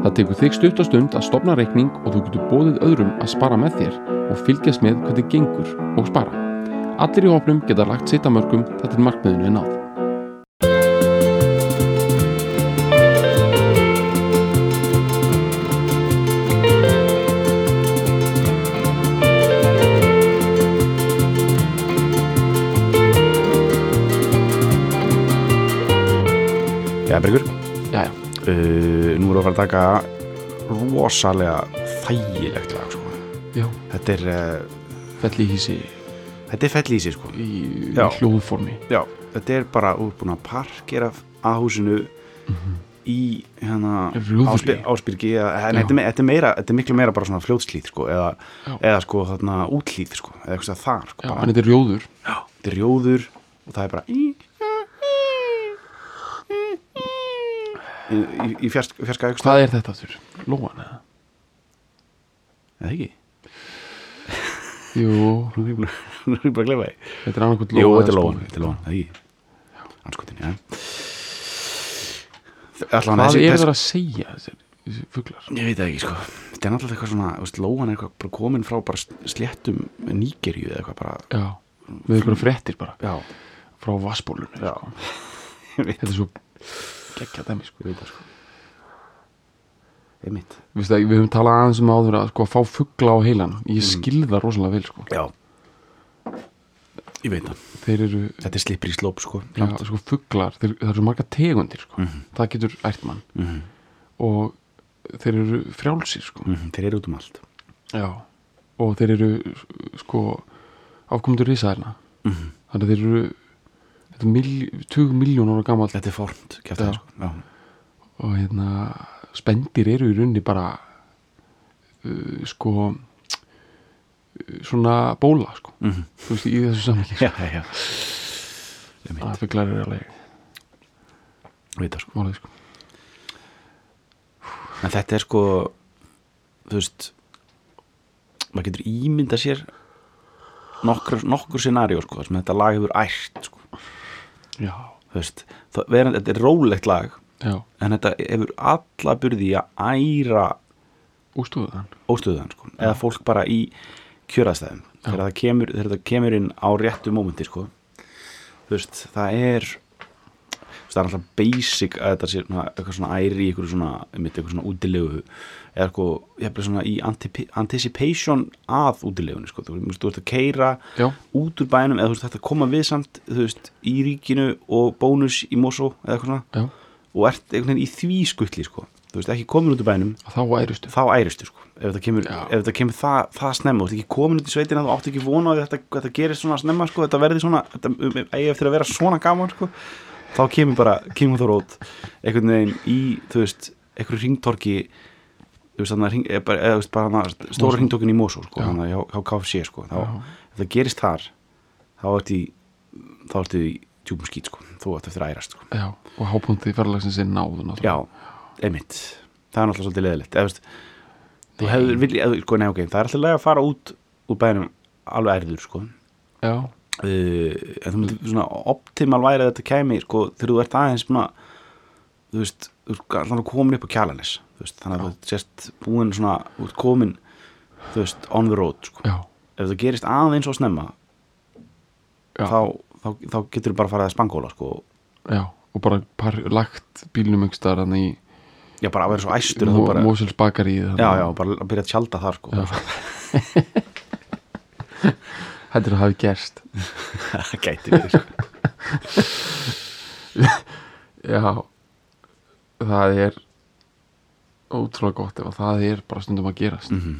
Það tekur þig stutt og stund að stopna reikning og þú getur bóðið öðrum að spara með þér og fylgjast með hvernig gengur og spara. Allir í hópnum geta lagt sitt að mörgum þetta er markmiðinu. Já, Bergur, Jæja, uh, við að fara að taka rosalega þægilegt lag, sko. Þetta er, uh, fell í hísi þetta er fell í sig, sko. í, í Já. hljóðformi. Já, þetta er bara útbúin að parkera að húsinu í hérna Rúðri. áspyr, áspyrgi eða, en Já. þetta er, er meira, þetta er miklu meira bara svona fljótslíð sko, eða, eða sko þarna útlíð sko, eða eitthvað þar sko, Já, bara, en þetta er rjóður. já, þetta er rjóður og það er bara í, í, í, í fjars, fjarska eitthvað Hvað er þetta þurr? Lóan eða? eða ekki, Jú, nú er ég bara að glefa því. Þetta er annarkvæmt lóa. Jú, þetta er lóan, þetta er lóan, eða ekki? Anskotin, já. Hvað þessi, er það að segja þessi, fuglar? Ég veit ekki sko. Þetta er náttúrulega eitthvað svona veist, Lóan er eitthvað bara komin frá bara sléttum Nígerju eða eitthvað bara Já, með ykkur fréttir bara. Já, frá vassbólunni já. sko. Þetta er svo geggja dæmi sko. ég veit það sko Einmitt Vistu, Við höfum talað aðeins um áður að sko, að fá fugla á heilan Ég skil það rosalega vel sko. Já Ég veit það Þeir eru, Þetta er slipper í slóp sko já, sko, fuglar þeir, Það eru marga tegundir sko. Mhm. Það getur ært mann Mhm, Og þeir eru frjálsir sko. mhm, Þeir eru út um allt Já Og þeir eru sko, afkomundur risaðarna Mhm. Þannig að þeir eru er 20 miljón ára gamall Þetta er formt kæft Já. það sko og hérna spendir eru í rauninni bara uh, sko uh, svona bóla sko Mhm. þú veist í þessu samhengi sko. já, já, já. Einmitt, að fuglar eru alveg það sko málið sko En þetta er sko Þú veist maður getur ímynda sér nokkur, nokkur scenaríu sko, sem þetta lag hefur ært sko. Já, þú veist, það, verið, þetta er rólegt lag já, en þetta hefur alla burði að æra ústúðan óstöðan sko. eða fólk bara í kjöraðstæðum þegar það kemur, þegar það kemur inn á réttu mómenti sko. þú veist, það er það er alltaf basic að þetta sé eitthvað svona æri í eitthvað svona, eitthvað svona útilegu eða sko, ég hef svona í anticipation að útilegunni sko. þú, veist, þú ert að keira já, út úr bænum eða þú veist, þetta koma við samt þú veist, í ríkinu og bónus í Mosó eða eitthvað svona. Já, og ert einhvern veginn í því skuttli sko. þú veist, ekki komin út úr bænum. Þá ærustu þá æristu sko. Ef þetta kemur, ef þetta kemur það, það snemma þú ert ekki komin út í sveitina, þú átt ekki vona að þetta, þetta gerist svona snemma sko, þetta verði svona þetta um, eigi eftir að vera svona gaman sko. Þá kemur bara, kemur það rót einhvern veginn í, þú veist einhverju ringtorki þú veist, þannig að eða, veist, bara stóra Mosó. ringtorkin í Mosó sko, þannig að hjá, KFC sko þá, ef það gerist þar þá ertu þá ertu í djúpum skít sko, þú ert eftir að ærast sko. Já, og hápunkti ferðalagsins er náðun Já, einmitt. Það er náttúrulega svolítið leðilegt Eða, veist, Þú hefur viljað, sko, nei, ok, það er alltaf lega að fara út úr bænum alveg ærður, sko. Já, uh, en þú myndir svona optimal væri að þetta kæmi, sko, þegar þú ert aðeins svona, þú veist þú ert alltaf komin upp á kjalanis veist, þannig að þú sést búin svona ert komin, þú veist, on the road sko. ef það gerist aðeins og snemma þá, þá, þá getur þú bara að fara að spangóla, sko. Já og bara par, lagt bílnum hann í já, bara að vera svo æstur þú bara, Mósels bakari já, já, bara að byrja að tjálta þar, sko. Þetta er að hafi gerst. Það gæti verið, sko. Já það er ótrúlega gott ef að það er bara stundum að gerast mm Mhm.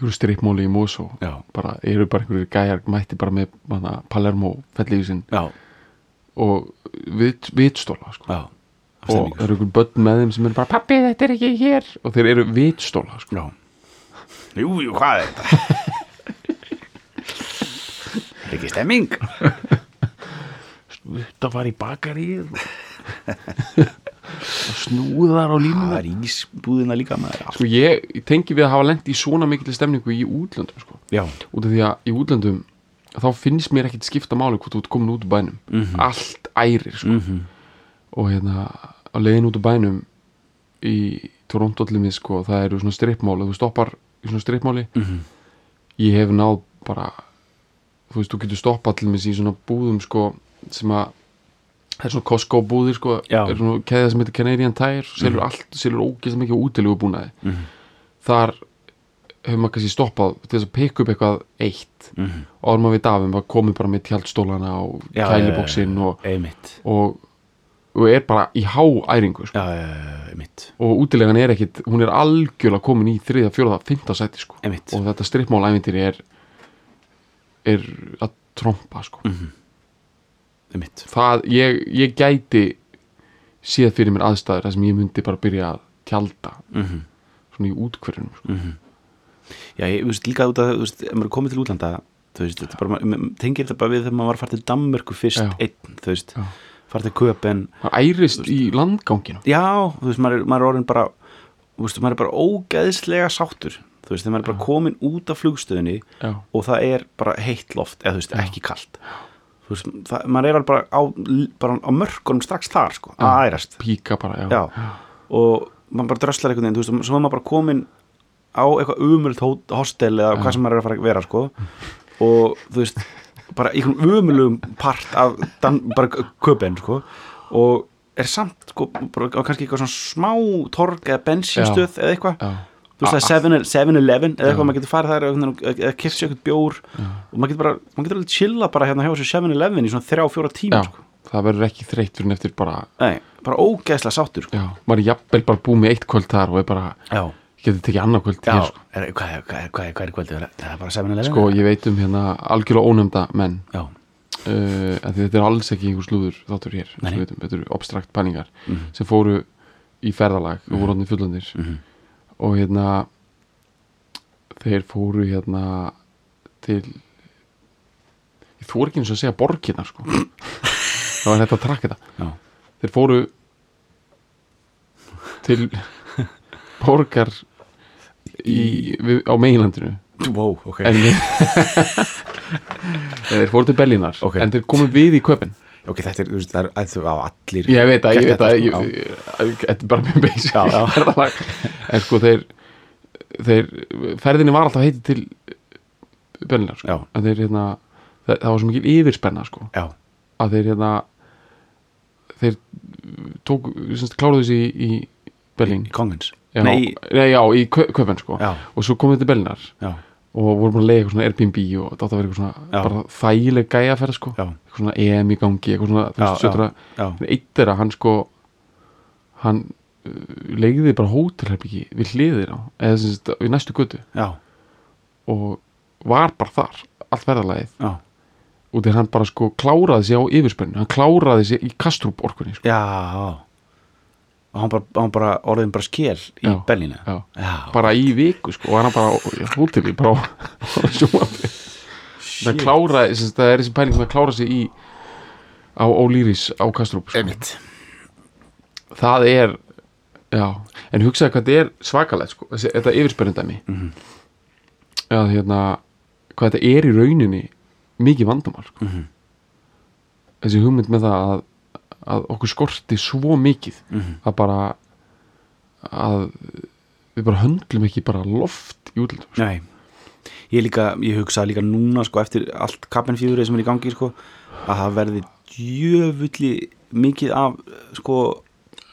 einhverju strippmóli í Mosó Já. bara, eru bara einhverju gæjar mætti bara með hana, Palermo fellífisinn já, og vit, vitstóla sko. og eru einhverju börn með þeim sem eru bara pappi þetta er ekki hér og þeir eru vitstóla sko. Já Jú, jú, hvað er þetta? er ekki stemming þetta var í bakarið snúðar á það línuna er ísbúðina líka maður. Sko ég ég tengi við að hafa lent í svona mikil stemningu í útlöndum sko. Já, út af því að í útlöndum þá finnst mér ekkit skipta máli hvort þú ert komin út úr bænum. Allt ærir sko. Mhm. og hérna á leiðin út úr bænum í Toronto allir mið sko það eru svona strippmáli þú stoppar í svona strippmáli Mhm. ég hef náð bara þú veist þú getur stoppað allir mið í svona búðum sko sem að það er svona Costco búðir sko Já. er svona keðið sem heitir Canadian Tire selur allt, selur ógeðslega mikið útilegu búnaði Mhm. þar hefur maður kannski stoppað til þess að pikka upp eitthvað eitt Mhm. og áður maður við dafum var komið bara með tjaldstólana og já, og, og, og er bara í háæringu sko. og útilegan er ekkit, hún er algjörlega komin í þriða, fjóraða, fymta sæti sko. Og þetta strippmálævintýri er er að trompa sko. Mhm. Það, ég, ég gæti séð fyrir mér aðstæður þar sem ég myndi bara byrja að tjalda. Mhm. svona í útkverjunum sko. Já, ég, veist, líka út að, þú veist, ef maður er komið til útlanda þú veist, þetta bara, maður tengir þetta bara við þegar maður var til Danmörku fyrst Já. einn, þú veist, Já. fara til Köpen það ærist í landganginu. Já, þú veist, maður maður er orðin bara þú veist, maður er bara ógeðslega sáttur. Þú veist, þegar maður er bara komin út af flugstöðinni og það er bara heitt loft eða þú veist, ekki kalt þú veist, það, maður er alveg bara á, bara á mörkunum strax þar, sko, að ærast. píka bara já. já, og maður bara dröslar einhvern veginn, þú veist, svo er maður bara komin á eitthvað umöld hostel eða hvað sem maður er að fara að vera, sko. Og þú veist, bara einhvern umöldum part af Dan, bara köpen, sko. Og er samt, sko, bara kannski eitthvað svona smá torg eða bensínstöð eða eitthvað, Já. Þú veist, það A- er 7- 7-Eleven eða eitthvað, maður getur farið þær eða, eða kipt sér eitthvað bjór og maður getur bara, maður getur alveg chilla bara hérna hjá þessu 7-Eleven í svona 3-4 tíma, sko það verður ekki þreytt fyrir eftir bara Nei, bara ógeðslega sáttur, sko já, maður er jafnvel bara búið með eitt kvöld þar og er bara, Já, getur tekið annað kvöld hér, sko. er, hvað, er, hvað, er, hvað, er, hvað er kvöldið? Það er bara 7-Eleven? sko, ég veit um hérna algjörlega ónefnda menn Já, uh, að þetta er alls ekki einhver slúður þáttur hér. Veitum, þetta eru abstrakt pælingar Mhm. sem fóru í ferðalag og voru hodnið fullandir Mhm. Og hérna þeir fóru hérna til ég þór ekki eins að segja borginnar sko. Það var þetta að trakka þetta. Já, þeir fóru til borgar í, við, á meginlandinu. Wow, ok. En þeir fóru til Berlínar. Ok. en þeir komu við í köpinn Ok, þetta er, það er að þú á allir ég veit að, ég veit að þetta, sko, þetta er bara mjög basic. En sko þeir þeir, ferðinni var alltaf heitið til Berlínar sko. Þeir hérna það, það var svo mikil yfirspenna sko. Já, að þeir hérna þeir tók, kláruðu þessi í, í Berlín. Í Kongens. Nei, já, í Kö- köpen sko. Já, og svo til Berlínar já, og vorum að leiða eitthvað svona Airbnb og þetta átti að vera eitthvað svona Já. bara þægileg gæjaferð sko. Já, eitthvað svona EM í gangi eitthvað svona, þú Já, veist, sötra já. eitt þeirra, hann sko hann uh, leiði bara hótelherbyggi við hliðir á eða sem sagt, við næstu götu. Já, og var bara þar allt verðalagið já. Og þegar hann bara sko kláraði sig á yfirspennu hann kláraði sig í kastrúp orkunni sko. Já, og hann bara, hann bara orðin bara skél í Já, Berlínu já. já, bara í viku sko og hann bara á í bara sjónvarpi það sem sagt, það er þessi pæling með að klára sig í á Ólýris á kastrúp sko. Það er já, en hugsaði hvað þetta er svakalegt sko, þetta yfirspennundæmi mm Mhm. að hérna hvað þetta er í rauninni mikið vandamál sko. Mhm. þessi hugmynd með það að, að okkur skorti svo mikið Mhm. að bara að við bara höndlum ekki bara loft í útlöndum sko. Nei, ég líka, ég hugsa líka núna sko eftir allt kapinfjúrið sem er í gangi sko að það verði djöfulli mikið af sko,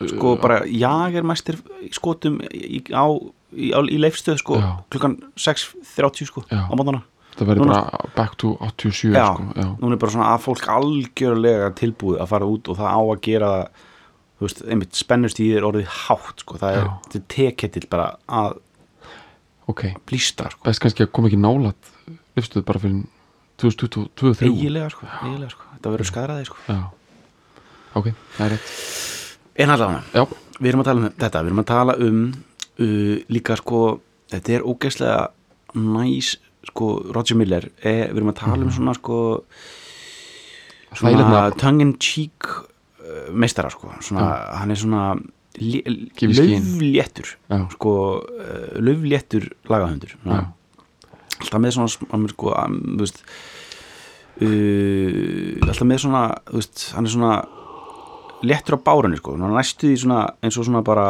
sko bara jagermæstir skotum í, á, í, á, í leifstöð sko Já. klukkan 6.30 sko Já. á mótana það verður bara back to 87 Já, sko, já. núna er bara svona að fólk algjörlega tilbúið að fara út og það á að gera þú veist, einmitt spennustíð er orðið hátt sko, það er, þetta er teketill bara að ok, blístra sko, best kannski að koma ekki nálat lifstuð bara fyrir 2023 eigilega sko, eigilega sko. Þetta verður skadraði sko. Já, ok, það er rétt. En allavega, við erum að tala um þetta. Við erum að tala um uh, líka sko, þetta er ógeðslega næs sko Roger Miller er, við erum að tala um svona sko svona Þægilegt nafn. tongue in cheek uh, meistara sko. Svona, hann er svona Já. sko uh, laufléttur lagahöndur alltaf með svona sko um, veist uh, alltaf með svona veist, hann er svona léttur á bárunni sko, hann næstu því svona eins og svona bara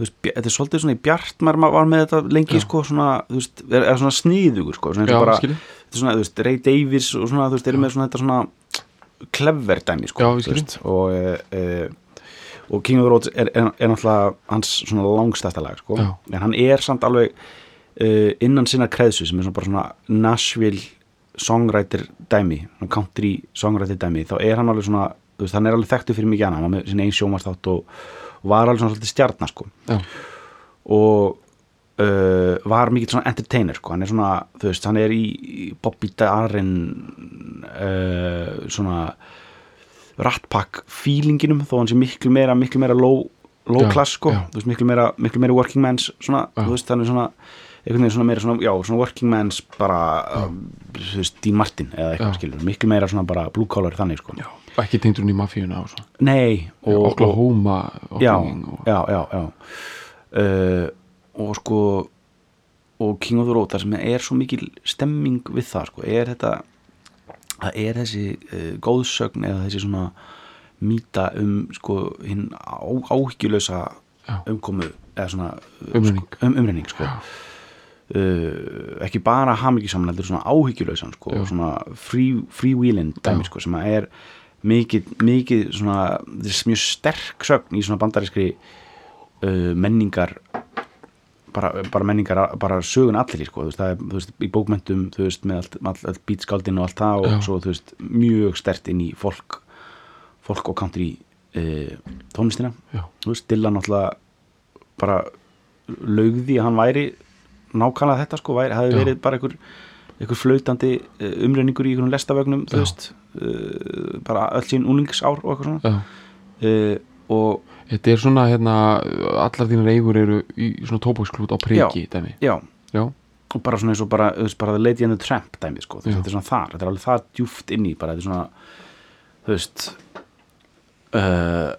veist, þetta er svolítið svona í bjart maður var með þetta lengi sko svona, veist, er, er svona sniðugur sko, svona Já, bara, er svona, veist, Ray Davies og svona, þú veist, eru með svona þetta svona clever dæmi sko, Já, og e, e, og King of the Roads er, er, er náttúrulega hans svona langstæsta lag sko, Já. en hann er samt alveg uh, innan sinna kreðsu sem er svona bara svona Nashville songwriter dæmi, svona country songwriter dæmi, þá er hann alveg svona þú veist, hann er alveg þekktu fyrir mikið annað, hann var með sinni einn sjómarsþátt og, og var alveg svona svolítið stjarnar sko Já, og uh, var mikill svona entertainer sko. hann er svona, þú veist, hann er í, í Bobby Darin uh, svona Rat Pack feelinginum þó hann sé miklu meira, miklu meira low, low Já, class sko, já. þú veist, miklu meira, miklu meira working men's svona, Já. þú veist, hann er svona einhvern veginn svona meira svona, já, svona working men's bara, um, þú veist, Dean Martin eða eitthvað Já. skilur, miklu meira svona bara blue collar þannig sko já, og ekki tengdur hún í mafíuna og svo Nei, og, og, Oklahoma já, upbringing og, já, já, já. Uh, og sko og King of the Road þar sem er svo mikil stemming við það sko, er þetta það er þessi uh, góðsögn eða þessi svona mýta um sko hinn áhyggjulösa Já. umkomu eða svona Umrenning. um, umrenning sko. Uh, ekki bara hamingjusaman heldur svona áhyggjulösan sko, svona free, freewheeling dæmi Já. sko, sem er mikið, mikið svona, mjög sterk sögn í svona bandarískri uh, menningar bara, bara menningar, bara sögun allir sko, veist, það er, veist, í bókmentum veist, með allt, all, all beatskáldin og allt það og svo, mjög stert inn í fólk, fólk og country uh, tónlistina. Dylan náttúrulega bara laugði að hann væri nákvæmlega þetta sko, væri, hafi verið bara einhver, einhver flautandi uh, umrenningur í einhvern lestavögnum, þú veist uh, bara öll sín úlingsár og eitthvað svona. Uh, og Þetta er svona, hérna, allar þínar eigur eru í svona tóbaksklút á priki, dæmi. já, Já, og bara svona eins og bara, þú veist, bara Lady and the Tramp dæmi sko, þú veist, þetta er svona þar, þetta er alveg það djúft inn í, bara þetta er svona þú veist uh,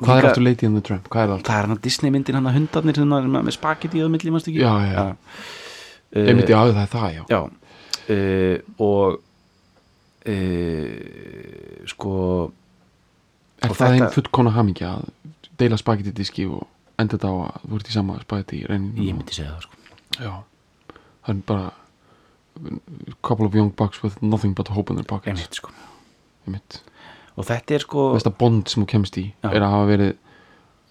hvað er aftur Lady and the Tramp? Hvað er það það er hann að Disney myndin hann að hundarnir með spagetti á milli, mástu ekki Já, já, já. Uh, Einmitt, já, það er það, já. já uh, og uh, sko Er Og það þetta- einn fullkona hamingja að deila spagetti diski og enda þetta á að þú ert í sama spagetti reyninu? ég myndi segja það sko Já, það er bara couple of young bucks with nothing but hope in their pockets. einmitt sko Einmitt. Og þetta er sko Besta bond sem þú kemst í Já. er að hafa verið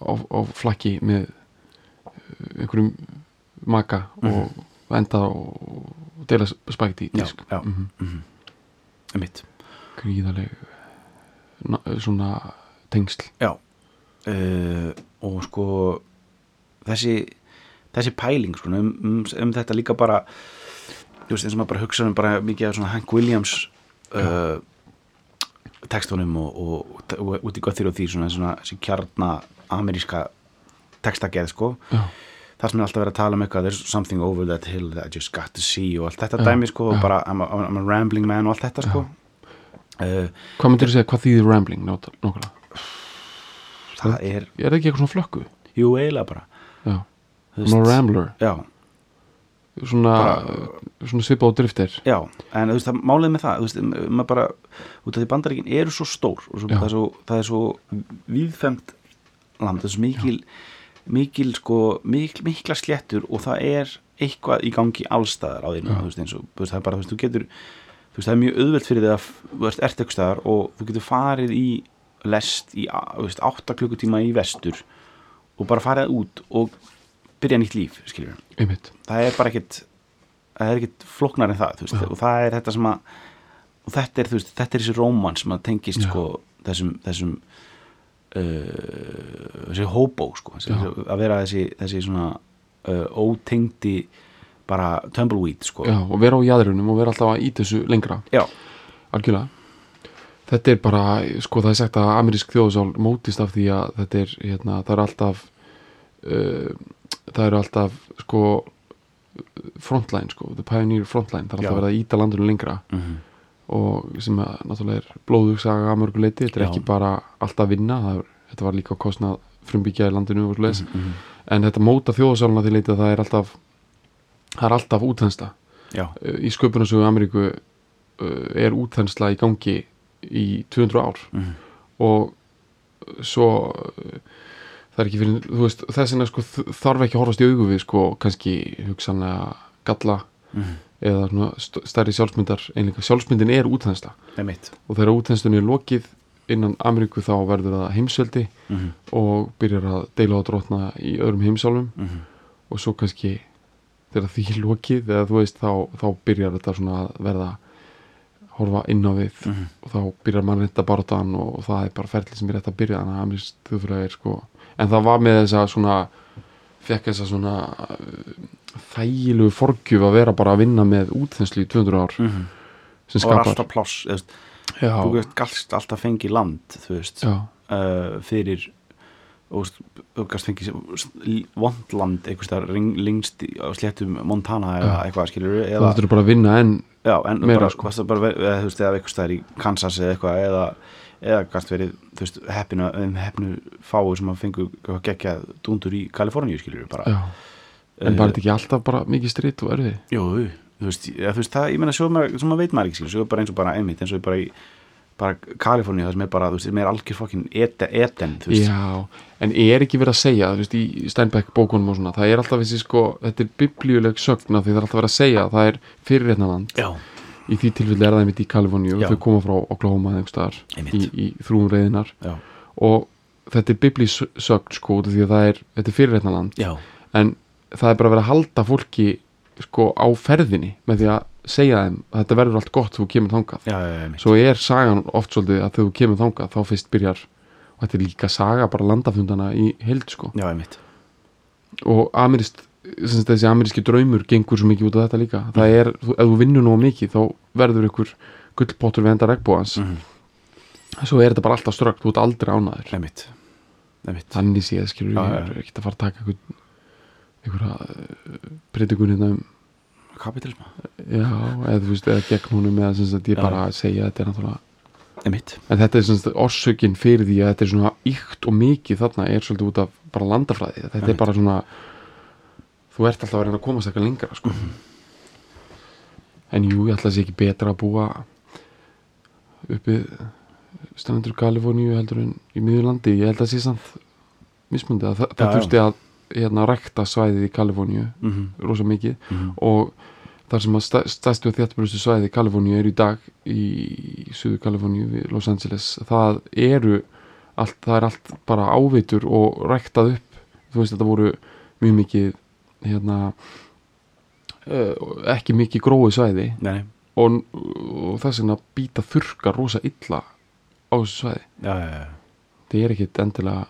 á, á flakki með uh, einhverjum maka og enda og deila spagetti Mhm. já, disk. já, Mhm. mhm. einmitt Gríðaleg na, svona tengsl. Já uh, og sko þessi þessi pæling sko, um, um, um þetta líka bara þú veist eins og maður bara hugsa um bara mikið af svona Hank Williams uh, textunum og, og, og, og út í göttir og því svona, svona þessi kjarna ameríska textageð sko. Já, það sem er alltaf verið að tala um eitthvað there's something over that hill that I just got to see og allt þetta Já, dæmi sko og bara I'm a, I'm a rambling man og allt þetta sko. Uh, hvað myndir þú segja, hvað þýðir rambling nákvæmlega? það er, Er það ekki eitthvað svona flökku? jú eiginlega bara. Þú svona rambler. Já, svona, svona svipað og driftir Já, en þú veist, það málið með það þú veist, maður bara, út af því bandaríkin eru svo stór og svo, það, er svo, það er svo víðfemt land, það er svo mikil mikil, sko, mikil, mikla sléttur og það er eitthvað í gangi allstaðar á því þú veist, eins og, þú veist, það er bara, þú veist, þú getur þú veist, það er mjög auðvelt fyrir þig að þú veist, ert eitthvað staðar og þú getur farið í lest í, þú veist, átta klukkutíma í vestur og bara farið út og byrja nýtt líf, það er bara ekkit það er ekkit flóknar en það veist, og það er þetta sem að þetta er, veist, þetta er þessi róman sem að tengist sko, þessum þessum uh, þessi hobo sko, að vera þessi, þessi svona uh, ótengdi bara tumbleweed sko. já, og vera á jæðrunum og vera alltaf íta þessu lengra. Já, algjörlega. Þetta er bara, sko það er sagt að amerísk þjóðsál mótist af því að þetta er hérna, það er alltaf uh, það eru alltaf sko frontline sko, the pioneer frontline. Það er alltaf verið að íta landinu lengra. Mm -hmm. og sem að náttúrulega er blóðugsaga að mörgu leiti, þetta er Já. ekki bara alltaf vinna, er, þetta var líka kostnað frumbyggja í landinu og svoleiðis. Mhm, en þetta móta þjóðasáluna því leiti að það er alltaf það er alltaf útþensla. Já, í sköpunarsögu Ameríku uh, er útþensla í gangi í 200 ár. Mm og svo það er ekki fyrir, þú veist, þess vegna sko þarf ekki að horfast í augu við sko kannski hugsanlega galla -hmm. eða svona st- stærri sjálfsmyndar einlega sjálfsmyndin er útþensla og þegar útþenslunni er lokið innan Ameríku þá verður það heimsveldi mm og byrjar að deila á drotna í öðrum heimsálfum Mhm. og svo kannski þegar því er lokið eða þú veist þá, þá byrjar þetta svona að verða horfa inn á við Mhm. og þá byrjar mannrétta baráttan og, og það er bara ferli sem er rétt að byrja þannig að amerísk þjóðfélag er sko en það var með þessa svona fekk þessa svona uh, þægilegu forgjöf að vera bara að vinna með útþenslu í 200 ár Mm -hmm. sem og skapar alltaf pláss þú veist, gast alltaf fengið land þú veist, uh, fyrir og þú veist, fengið vondland þar lengst á sléttum Montana eða eitthvað skilur eða, þurftur þú bara að vinna en já, en meira, bara, sko. bara eða, þú veist, eða einhvers þar í Kansas eða eitthvað eða, eða gast verið þú veist, heppinu, um heppinu fáu sem að fengu gekja dúndur í Kaliforníu skilur bara. Já, en Eh, bara þetta ekki alltaf bara mikið stritt og erfið? Jú, þú veist, ja, þú veist það, ég meina svo, maður, svo maður veit maður ekki skilur, svo er bara eins og bara einmitt, eins og bara í bara Kaliforníu, það sem er bara, þú veist, sem er algjör fokkin eten, þú veist. Já, en er ekki verið að segja þú veist, í Steinbeck bókunum og svona það er alltaf þessi sko, þetta er biblíuleg sögn af því það er alltaf verið að segja, það er fyrirreitnaland í því tilfelli er það einmitt í Kaliforníu Já. þau koma frá Oklahoma eða einhver staðar Einmitt. í, í þrúum reyðinar já, og þetta er biblísögn sko, því að það er, þetta er fyrirreitnaland já, en það er bara verið að halda fólki sko á ferðinni með því að segja þeim að þetta verður allt gott þú kemur þangað. Já, já, svo er sagan oft svolítið að þú kemur þangað þá fyrst byrjar og þetta er líka saga bara landafundana í held sko. Já, og amirist, þessi ameríski draumur gengur svo mikið út af þetta líka. Það er, þú, ef þú vinnur nóg mikið þá verður ykkur gullpottur við enda regnbóðans mm svo er þetta bara alltaf strökt, þú ert aldrei ánaður Einmitt, einmitt. Þannig séð skilur Já, ég er ekkert að fara að taka einhverja breytingun hérna um Kapitalisma já, eða þú veist, eða gegn húnum eða sem sagt ég bara segja þetta er náttúrulega Einmitt. En þetta er sem sagt orsökin fyrir því að þetta er svona ykt og mikið þarna er svolítið út af bara landafræði. Þetta er bara svona þú ert alltaf að reyna að komast eitthvað lengra sko. En jú, ég ætla að sé ekki betra að búa uppi strandur Kaliforníu heldur en í miðurlandi ég held að sé samt mismundi að það, Já, það þurfti að hérna rækta svæðið í Kaliforníu mm -hmm. rosa mikið Mhm. og þar sem að stæ- stærstu og þéttbrustu svæði í Kaliforníu eru í dag í Suður Kaliforníu við Los Angeles það eru allt, það er allt bara áveitur og ræktað upp þú veist þetta voru mjög mikið hérna ekki mikið gróið svæði. Nei, og, og þess vegna býta þurrka rosa illa á þessu svæði. Já, já, já. Það er ekkit endilega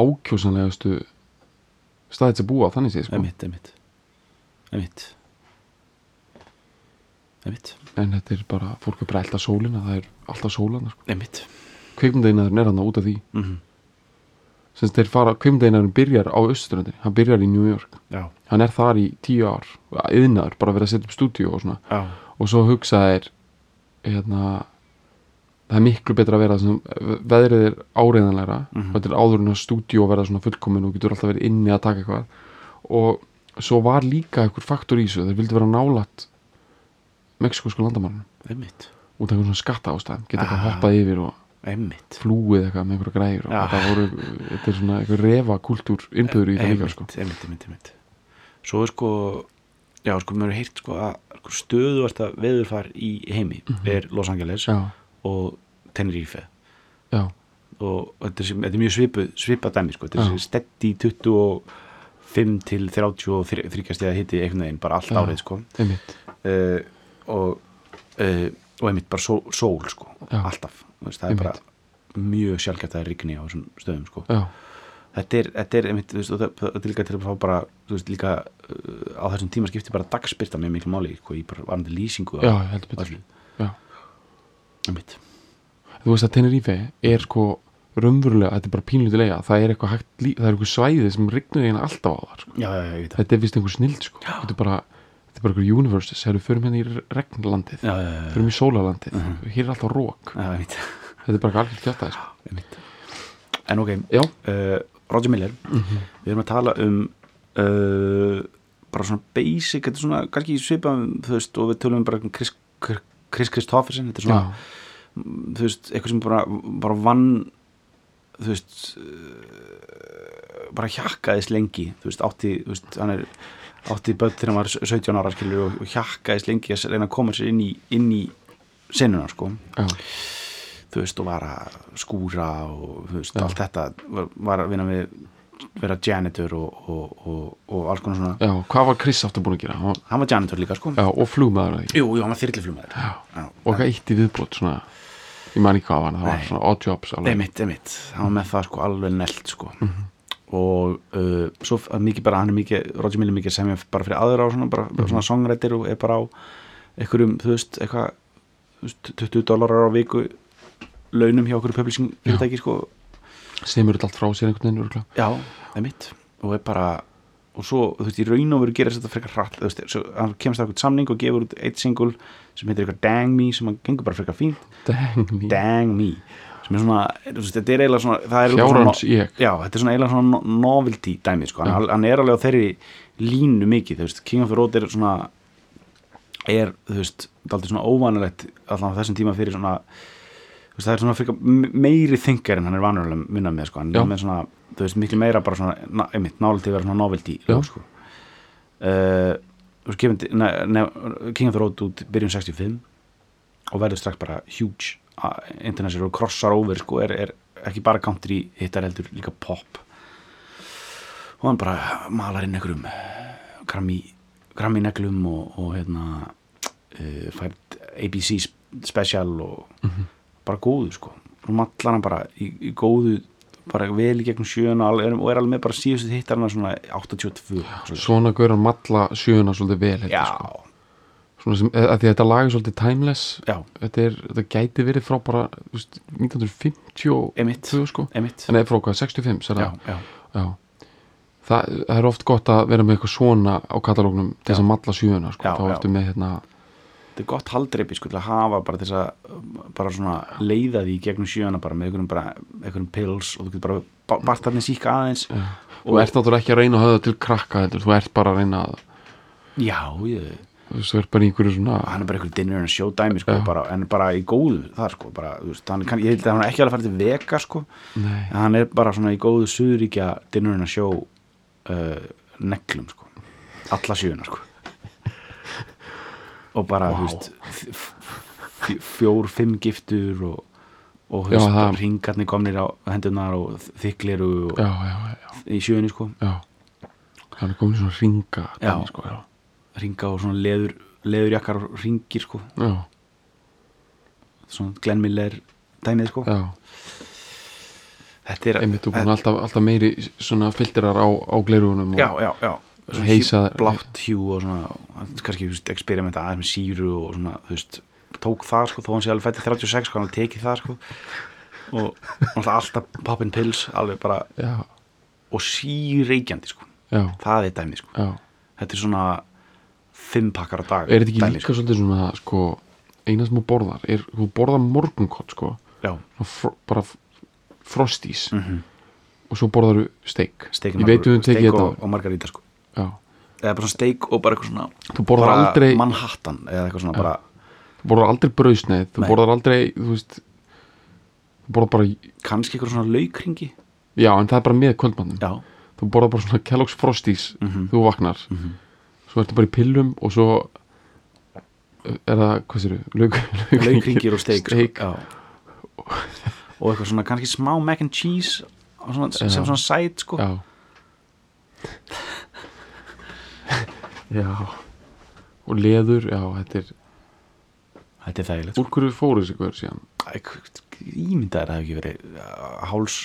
ákjósanlegastu staðið sem búa á þannig séð sko. Einmitt Einmitt. Einmitt. En þetta er bara, fólk er bara alltaf sólina það er alltaf sólana sko. Einmitt. Kveikmyndainaðurinn er hann út af því. Mm -hmm. Sem þeir fara, kveikmyndainaðurinn byrjar á austuröndin, hann byrjar í New York. Já, hann er þar í tíu ár yðnaður, bara verið að setja upp stúdíu og svona. Já, og svo hugsa þeir hérna það er miklu betra að vera sem veðrið er áreiðanlegra Mhm. og þetta er áður en að stúdíu verða svona fullkomin og getur alltaf verið inni að taka eitthvað. Og svo var líka einhver faktor í þessu, þeir vildi vera nálat mexikosku landamærunum einmitt. Út af einhvern svona skatta ástæðum geta eitthvað Ah. hoppað yfir og Einmitt. Flúið eitthvað með einhverja græður og Já. þetta voru, þetta er svona eitthvað refa kultúr innböður í það líka sko. einmitt, einmitt, einmitt. Svo er sko Já, sko, mér er heyrt sko að stöðuvarta veðurfar í heimi er Los Angeles já, og Tenerife. Já, og þetta er, þetta er mjög svipað svipa dæmi sko, þetta er steddi 25 til 33 stæða hitti einhvern veginn, bara allt Já. árið sko. einmitt. Uh, og uh, og einmitt bara sól, sól sko, alltaf. Veist, það er bara mjög sjálfgæft að rigni á þessum stöðum sko. Þetta er, þetta er einmitt, veist, það, það er líka til að fá bara, veist, líka uh, á þessum tíma skipti bara dagspyrta með miklu máli, sko, í bara varandi lýsingu já, heldur betur. einmitt, þú veist að Tenerife er sko raunverulega, þetta er bara pínlítið það er eitthvað er eitthvað svæði sem rignur eiginlega alltaf á það sko. já, já, já, þetta er vist einhver snild sko. þetta er bara, þetta er bara eitthvað universes þegar við förum hérna í regnlandið já, já, já, förum í sólalandið, Mhm. hér er alltaf rók þetta er bara alveg kjátaði sko. en ok, uh, Roger Miller. Við erum að tala um uh, bara svona basic þetta er svona, kannski svipað þú veist, og við tölum um bara um Chris, Chris Kristoffersen þetta er svona, þú veist, eitthvað sem bara, bara vann þú veist uh, bara hjakkaðist lengi. Þú veist, átti, þú veist, hann er átti börn þegar hann var 17 ára skilur og, og hjakkaðist lengi að reyna að koma sér inn í, inn í senuna sko. Þú veist, og var að skúra og veist, allt þetta var, var að vinna við vera janitor og, og, og, og alls konar svona. Já, hvað var Chris aftur búin að gera? Hann var, hann var janitor líka sko. Já, og ekki? jú, jú, hann var Já, og hvað eitt í viðbót svona, ég man ekki hvað var, það var svona odd jobs emitt, emitt, hann var með það sko alveg nelt sko og uh, svo mikið bara, hann er mikið Roger Miller mikið sem ég bara fyrir aðra á svona, bara, bara svona songrættir og er bara á einhverjum, þú veist, eitthvað þú veist, 20 dólarar á viku launum hjá okkur publishing fyrirtæki sko, semur þetta allt frá sér einhvern veginn örugglega. já, emitt og er bara, og svo þú veist, í raun og veru gerir þetta frekar hratt þú veist, hann kemst á eitthvað samning og gefur út eitt single sem heitir eitthvað Dang Me sem hann gengur bara frekar fínt, dang me, Dang Me sem er svona, þetta er eiginlega svona það er eiginlega svona- Já, þetta er svona eiginlega svona no- novelty dæmi sko. hann, hann er alveg á þeirri línu mikið, þú veist, King of the Road er svona er, þú veist, daldið svona óvanulegt allan á þessum tíma fyrir svona þú veist, það er svona m- meiri þingar en hann er vanulega minna með, sko, hann er með svona þú veist, miklu meira bara svona, na, einmitt, nálega vera svona novelty, lög, sko. Uh, þú veist, gefandi ne, ne, King of the Road út byrjun 65 og verður strax bara huge international crossar over, sko, er, er ekki bara country hittar heldur líka pop og hann bara malar inn einhverjum grammy neglum og, og hérna uh, fært ABC special og bara góðu sko og mallar hann bara í, í góðu bara vel í gegnum sjöuna og er alveg með bara síðustu hittarna svona 82 svoleiðis. svona gaur hann matla sjöuna svolítið vel já, hérna, sko. Sem, að því að þetta lag er svolítið timeless já, þetta, er, þetta gæti verið frá bara þú veist, 1952 emitt sko. emitt, en eða frá hvað, 65 sér já, það? já, Já. Það, það er oft gott að vera með eitthvað svona á katalógnum til þess að matla sjöuna sko. Þá ertu með hérna þetta er gott haldreipi sko til að hafa bara þess að bara svona leiða því gegnum sjöuna bara með einhverjum pills og þú getur bara ba- bart þarna síka aðeins já. þú ert náttúrulega ekki að reyna að höfða til krakka heldur. þú ert bara að reyna að já, ég þú þú ert bara einhverju svona hann er bara einhver dinner and show dæmi sko, bara, en bara í góðu þar sko, bara, veist, hann, kann, ég held að hann er ekki alveg að fara til vega sko, Nei. en hann er bara svona í góðu suðuríkja dinner and show uh, neglum sko alla sjöuna sko og bara, Vá. þú veist f- f- fjór, fimm giftur og, og þú Já, veist, það- ringarnir komnir á hendunar og þykliru og, já, já, já, í sjöunni sko hann er komin svona ringa Já. dæmi, sko. Ringa og svona leður leðurjakkar og ringir sko. Já, svona Glenn Miller dæmið sko. Já, þetta er einmitt þú búin alltaf, alltaf meiri svona filterar á, á glerugunum já, já, já. Svona Heisa- hjú- blátt hjú og svona kannski experimenta aðeins með síru og svona, þú veist, tók það sko, þó hann sé alveg fættið 36, sko, hann tekið það sko. Og alltaf alltaf poppin pills, alveg bara já, og síreikjandi sko, það er dæmi sko. Þetta er svona fimm pakkar á dag. Er þetta ekki dæmi, líka svolítið svona sko, eina sem þú borðar er, þú borðar morgunkott sko, fro, bara frostís mm og svo borðar þú steik ég veit um þú tekið og, þetta og margarita sko. Já. eða bara steik og bara eitthvað svona þú borðar aldrei Manhattan eða eitthvað svona bara þú borðar aldrei brauðsneið þú Nei. borðar aldrei þú veist þú borðar bara kannski eitthvað svona laukringi. Já en það er bara með kvöldmannum já, þú borðar bara svona Kellogg's Frosties Mhm. þú vaknar. Mhm. Svo ertu bara í pillum og svo er það, hvað sér lauk, laukringir og steik, steik. Sko. Og eitthvað svona kannski smá mac and cheese svona, sem svona sæt sko já já og leður, já, þetta er þetta er þægilegt sko. úr hverju fóru þessi hverju síðan ímyndaðir að það hef ekki verið uh, háls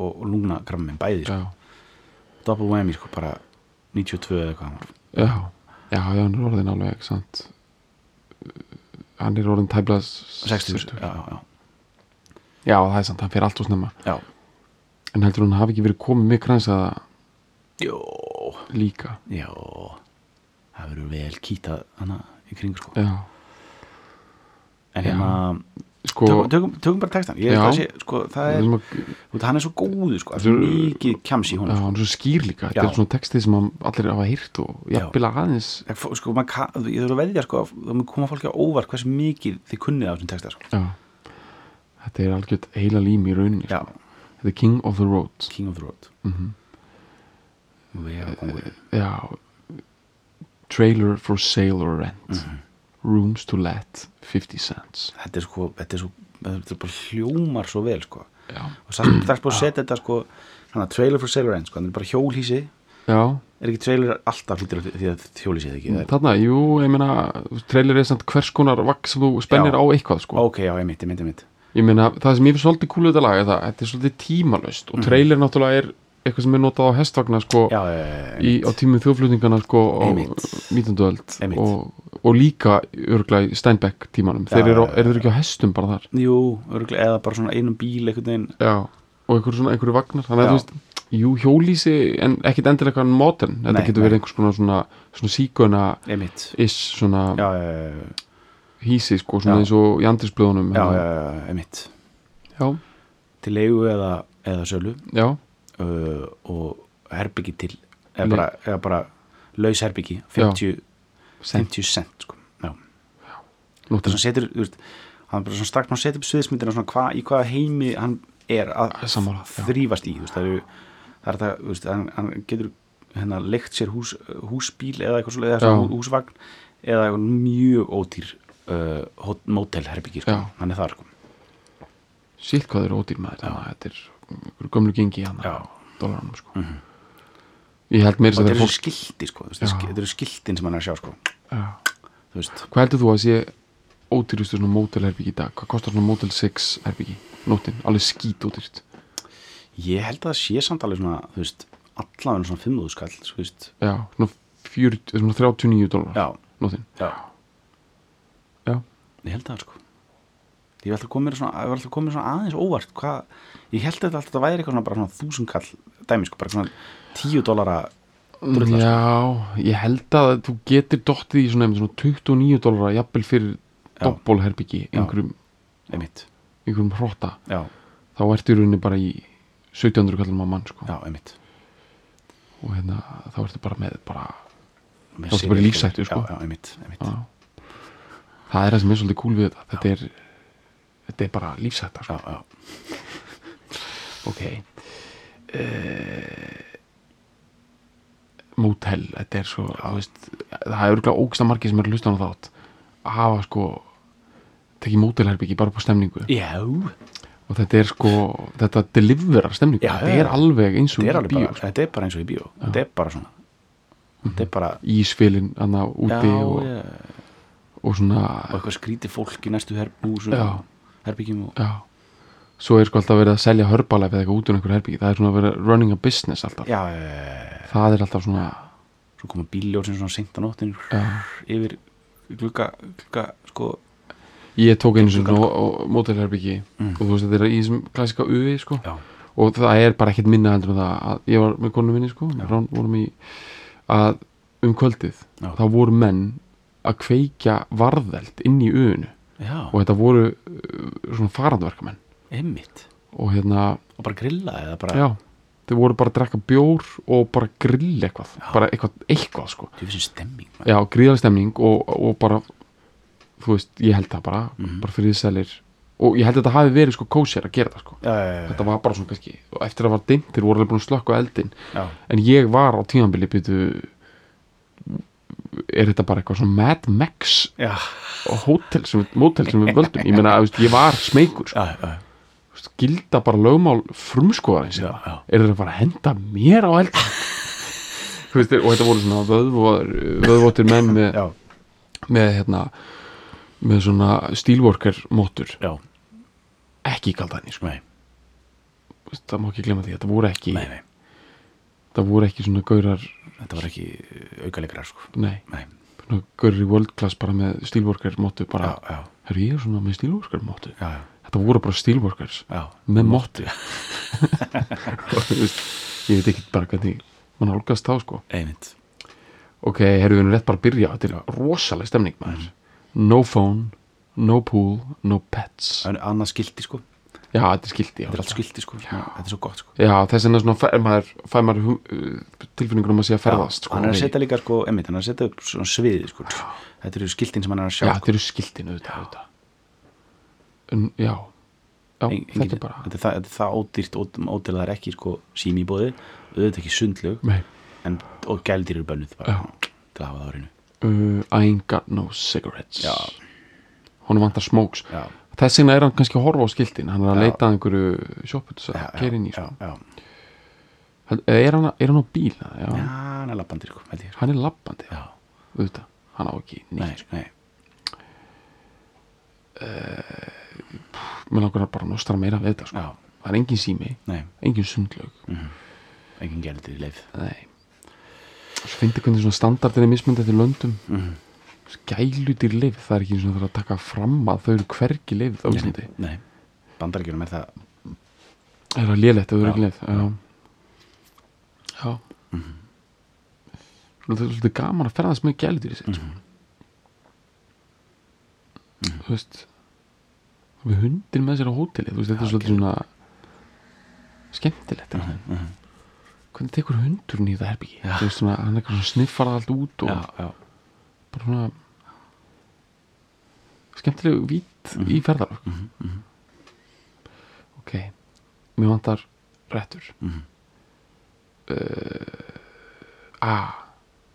og lungna grammin bæði sko. double whammy sko bara 92 eða var. Já, já, hann er orðin alveg, sant? Hann er orðin tæplega 60, já, já, já. það er sant, hann fer allt og snemma. Já, en heldur hann hafi ekki verið komið með kransaða jó, líka. Já. Það verður vel kýtað hana í kring sko. En hérna, sko tökum, tökum, tökum bara textan ég Já. sé, sko, það er, er hann er svo góður sko, mikið kjams í honum sko. hann er svo skýr líka. Þetta er svona textið sem allir hafa hýrt og jafnvel aðeins sko, ka- ég þurfa að veðja sko, þá koma fólki á óvart hversu mikið þið kunnið á þessum texta sko. þetta er algjört heila lím í rauninni sko. þetta er King of the Road King of the Road mm kongurinn já. Trailer for sale or rent. Mhm. Rooms to let 50 cents. Þetta er sko, þetta er svo þetta er bara hljómar svo vel sko. Já, og það er búið að setja þetta sko hana, trailer for sailor end, sko, það er bara hjólhísi já. Er ekki trailer alltaf hlutir því að hjólhísi er ekki? Það er, þarna, jú, ég meina trailer er samt hvers konar sem þú spennir Já. á eitthvað sko. ok, já, ég mitt, ég mitt, ég mitt ég meina, það sem ég finnst svolítið kúlu þetta lag er það, þetta er svolítið tímalöst og trailer náttúrulega er eitthvað sem er notað á hestvagna sko, já, í, á tímum þjóðflutningana sko, á Einmitt. 19. öld og, og líka örglega í Steinbeck tímanum. Já, þeir eru, eru þeir ekki á hestum bara þar? Jú, örgulega, eða bara svona einum bíl veginn. Já, og einhverju svona einhverju vagnar. Þannig að þú veist, jú, hjólísi en ekkit endilega eitthvað modern. Þetta Nei, getur verið einhvers konar svona, svona mitt, is svona já, hísi sko, svona eins og í andrisblöðunum já, já, já, já, til leigu eða, eða sölu. Já, uh, og herbyggi til eða bara, eða bara laus herbyggi 50, Cent. 50 cent sko. sem setur, hann bara svona strax maður setur upp sviðismyndina svona hva, í hvaða heimi hann er að Sammála, þrýfast í veist, það eru það er það, veist, hann, hann getur hérna leikt sér hús, húsbíl eða eitthvað svona, eða húsvagn eða mjög ódýr uh, hot- mótelherbyggi, sko, hann er það sko. sítt hvað eru ódýr maður þannig að þetta er gömlu gengi hann á dólaranum sko. Mhm. ég held meira og þetta eru fólk skilti sko, þetta eru skiltin sem hann er að sjá sko. Hvað heldur þú að sé ódýrustu svona mótelherbyggi í dag? Hvað kostar svona mótel 6 herbyggi nóttin, alveg skít ódýrt ég held að það sé samt alveg svona, allavega svona 5.000 skall, veist. Já, svona, 40, svona 39 dólar já, nóttin. Já, já, ég held það sko ég var alltaf komið svona, svona aðeins óvart hvað, ég held þetta alltaf að væri eitthvað svona bara svona þúsund kall dæmi sko, bara svona tíu dólara drulla sko. já, ég held að þú getur dottið í svona, einmitt svona 29 dólar jafnvel fyrir Já. doppolherbyggi einhverjum, einhverjum hrotta já, þá ertu í rauninni bara í 1700 kallum á mann sko. já, einmitt og hérna þá ertu bara með bara Þá ertu bara í lífshættu, sko. já, já, einmitt, einmitt. Já. það er það sem er svolítið cool við þetta þetta er, þetta er bara lífsætta Já, sko. ok. Uh, mótel þetta er svo veist, það er örgulega ógsta margir sem eru að hlusta á þátt að hafa sko tekið mótelherbyggi bara på stemningu. Já. Og þetta er sko þetta deliverar stemningu. Já, þetta er alveg eins og í bíó sko. þetta er bara eins og í bíó. Þetta er bara svona. Þetta er bara, ísfilin hana úti já, og, og svona og eitthvað skrítið fólk í næstu herbús Já. Herbyggjum og já. Svo er sko alltaf verið að selja hörbalæf eða eitthvað út úr einhver herbyggi það er svona verið running a business alltaf. Já, já, já, það er alltaf svona svo koma bíljóð sem svona seint á nóttin yfir glugga, glugga sko, ég tók einu svona mótelherbyggi Mm. og þú veist þetta er í þessum klassika uvi sko. Já, og það er bara ekkert minna heldur en það að ég var með konu minni sko. Rán, vorum í að um kvöldið Já. þá voru menn að kveikja varðeld inn í uðinu já, og þetta voru uh, svona farandverkamenn. Einmitt. Og hérna, og bara grilla eða bara, já. Þeir voru bara að drekka bjór og bara grill eitthvað. Bara eitthvað, eitthvað sko. Þú finnst stemming maður. já, gríðaleg stemning og, og bara þú veist, ég held það bara Mhm. bara fyrir því selir og ég held að þetta hafi verið sko kósér að gera það sko. Já, já, já, þetta var bara svona kannski og eftir að það var dimmt þeir voru alveg búin að slökka á eldin já, en ég var á tímanbili býtu er þetta bara eitthvað svona Mad Max já, hótel sem, mótel sem við völdum. Ég meina, veist, ég var smeykur já, já, Þú veist, gilda bara lögmál frumskoðarins já, já. er þetta bara að henda mér á eld og þetta voru svona vöðvotir, menn með, já, með hérna með svona steelworker mótur já, ekki sko. nei, Þú veist, það má ekki glemma því, þetta voru ekki nei, nei. það voru ekki svona gaurar þetta var ekki aukalegrar sko, nei, nei, görri world class bara með steelworker mótu bara, herru ég er svona með já, já, þetta voru bara steelworkers já. með veist, ég veit ekki bara hvernig mann álgast þá sko. Einmitt. Ok, herru við erum rétt bara að byrja þetta er rosaleg stemning maður. No phone, no pool, no pets. Það annað skilti sko já, þetta er skildi já, Þetta er allt skilti sko. Þetta er svo gott sko. Já þess vegna svona fær maður, fær maður uh, tilfinningur um að sé að ferðast sko, Hann er að setja líka sko Einmitt, hann er að setja upp svona sviði sko. Þetta eru skiltin sem hann er að sjá já, sko. þetta eru skiltin auðvitað, auðvitað. En, já, já Engin- þetta er bara Þetta er það, þetta er það ódýrt ódýrt að það er ekki sko sími í bóði auðvitað ekki sundlög Nei. en, og gældir eru bönnuð bara, Já. til að hafa það á reynu uh, I ain't got no cigarettes. Já. honum vantar smokes. Já, þess vegna er hann kannski að horfa á skiltin hann er að Já. leita að einhverju já, að keira inn í sko. Eða er, hann, er hann á bíl? Já. já, hann er lappandi sko, hann er labbandi Já, auðvitað, hann á ekki nei, neitt nei, mér langar bara að nostra meira við þetta sko. það er engin sími, nei. engin sundlaug. Engin gældir í leið. Nei. Svo finnst hvernig svona standardin er mismöndið til löndum. Mm. Gæludýr lif, það er ekki svona það að taka fram að þau eru hvergi lif á Íslandi. Nei, bandaríkjunum er það Það er að lélegt, það er Já, ekki leið Já, já. Svona Það er svolítið gaman að ferðast með gæludýri sitt sko. Þú veist Við hundin með sér á hóteli Þú veist, þetta er svolítið svona skemmtilegt mm Mhm. Hvernig tekur hundurinn í það herbyggi? Þú veist svona, hann er svona sniffar það allt út og Já, já, bara svona skemmtileg vít í ferðar Mhm, ok mér vantar réttur Mhm. uh, ah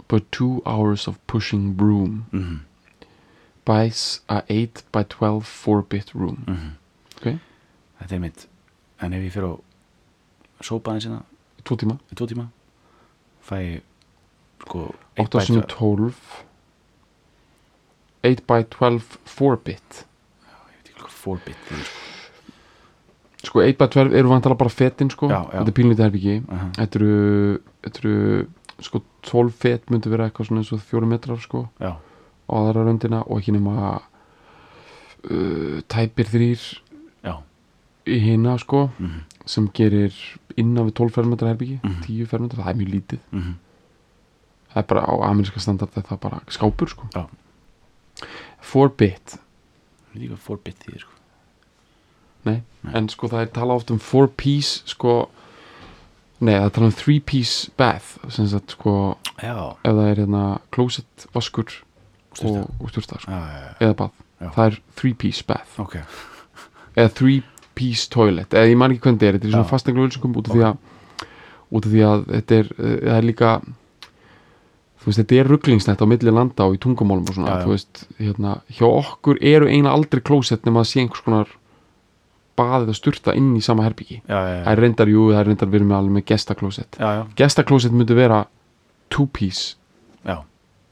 but two hours of pushing broom. Mhm, buys a 8 by 12 4-bit room. Mhm. ok, Þetta er mitt. En ef ég fyrir sinna í tvo tíma. Í tvo tíma. Fæ ég sko 8 sinni 12 8 by 12 4-bit ég veit ekki hvað 4-bit þýðir, sko. sko 8 by 12 eru vantalega bara fetin sko Já, já. þetta er pínlítið herbyggi Aha. þetta eru, þetta eru sko 12 fet myndi vera eitthvað svona eins og 4 metrar sko Já, á aðra röndina og ekki nema uh, tæpir þrýr já í hina sko mhm, sem gerir innan við 12 fermetra herbyggi Mhm. 10 fermetra, það er mjög lítið mhm, það er bara á ameríska standard það er bara skápur sko Já. 4 bit, Ég veit ekki hvað 4-bit þýðir sko. nei, Nei. en sko það er talað oft um 4 piece sko nei, það talað um 3 piece bath sem sagt sko, Já, ef það er hérna closet, vaskur Sturta. og, og styrta sko, eða bað Já. það er 3 piece bath ok eða 3 piece toilet eða ég man ekki hvernig þetta er, þetta er svona Já. fastneglu ölsingum út af því að út af því að þetta er, uh, það er líka þú veist, þetta er rugglingsnett á milli landa og í tungumálum og svona, Já, já. þú veist, hérna hjá okkur eru eina aldrei klósett nema að sé einhvers konar baðið að sturta inn í sama herbyggi það er reyndar, jú, það er reyndar við erum með alveg með gestaklósett. Gestaklósett myndi vera 2 piece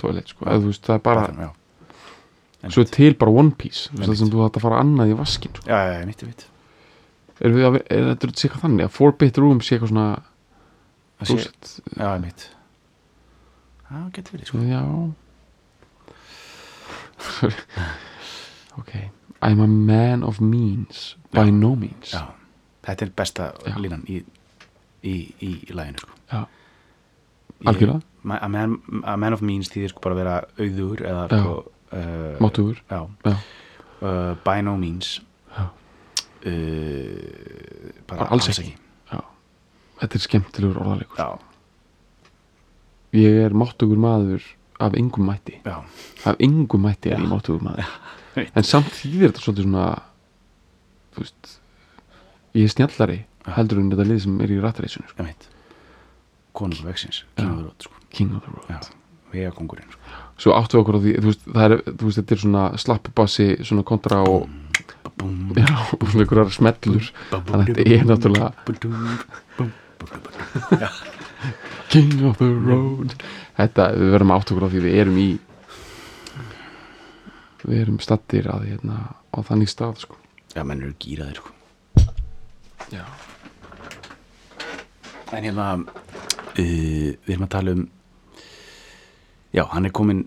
toilet, sko, eða þú veist, það er bara já. svo er til bara one piece, það sem þú hægt að fara annað í vaskin, sko. Já, já, já, mitt, mitt er, þetta sé eitthvað þannig að 4 bit room sé eitthvað svona klósett? Já, mitt Já, getur verið, sko. Já. Ok. I'm a man of means By Já. no means. Já, þetta er besta Já. línan í, í, í, í læginu, sko Algjörlega. A man, a man of means þýðir sko bara vera auður eða sko uh, Já, Já. Uh, by no means. Já. uh, bara, Bara alls ekki. Þetta er skemmtilegur orðalegur. Já, Ég er máttugur maður af engum mætti já, Af engum mætti er Já. ég máttugur maður Veit. En samt þýðir þetta svolítið svona Þú veist Ég er snjallari Já. heldur en þetta lið sem er í rattareysinu sko. veksins, Já. King sko. King of the road Já, vega kongurinn sko. Svo áttu okkur á því veist, er, veist, þetta er svona slappibassi Svona kontra og Já, svona einhverjar smellur Þannig að þetta er náttúrulega King of the road. Þetta, við verðum átt okkur á því við erum í Við erum stattir að hérna á þannig stað sko. Já, menn eru gýraðir sko. Já. En hérna uh, Við erum að tala um Já, hann er komin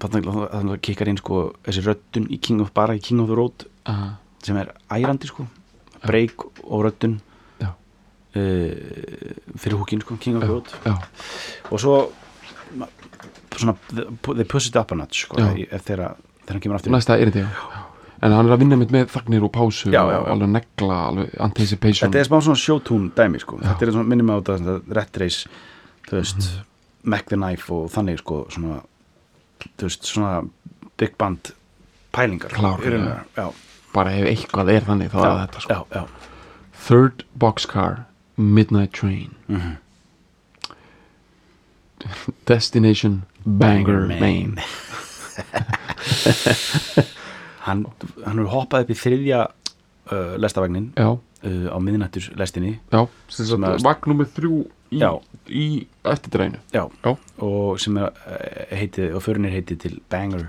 þannig að það kikkar inn sko þessi röddun í King of, bara í King of the Road Aha. sem er ærandi sko. Break og uh, fyrir húkin sko King of the Road og svo svona, the- they push it up a notch sko, ef þegar hann kemur aftur. Næsta er þetta en hann er að vinna mitt með þagnir og pásu Já, og já, já. alveg negla, alveg anticipation. Þetta er smá svona showtune dæmi sko. Þetta er svona minnum á þetta red race þú veist, Mhm. Mac the Knife og þannig sko svona þú veist, svona big band pælingar rauninni. já, bara ef eitthvað er þannig þá er þetta sko. Third Boxcar Midnight Train. Mhm. Destination Bangor, Bangor, Maine. Hann, hann er hoppað upp í þriðja uh, lestavagnin uh, á miðnættus lestinni já, sem Sem sagt að- vagn nummer þrjú í, í Já. og sem er uh, heitið, og förinir heitið til Bangor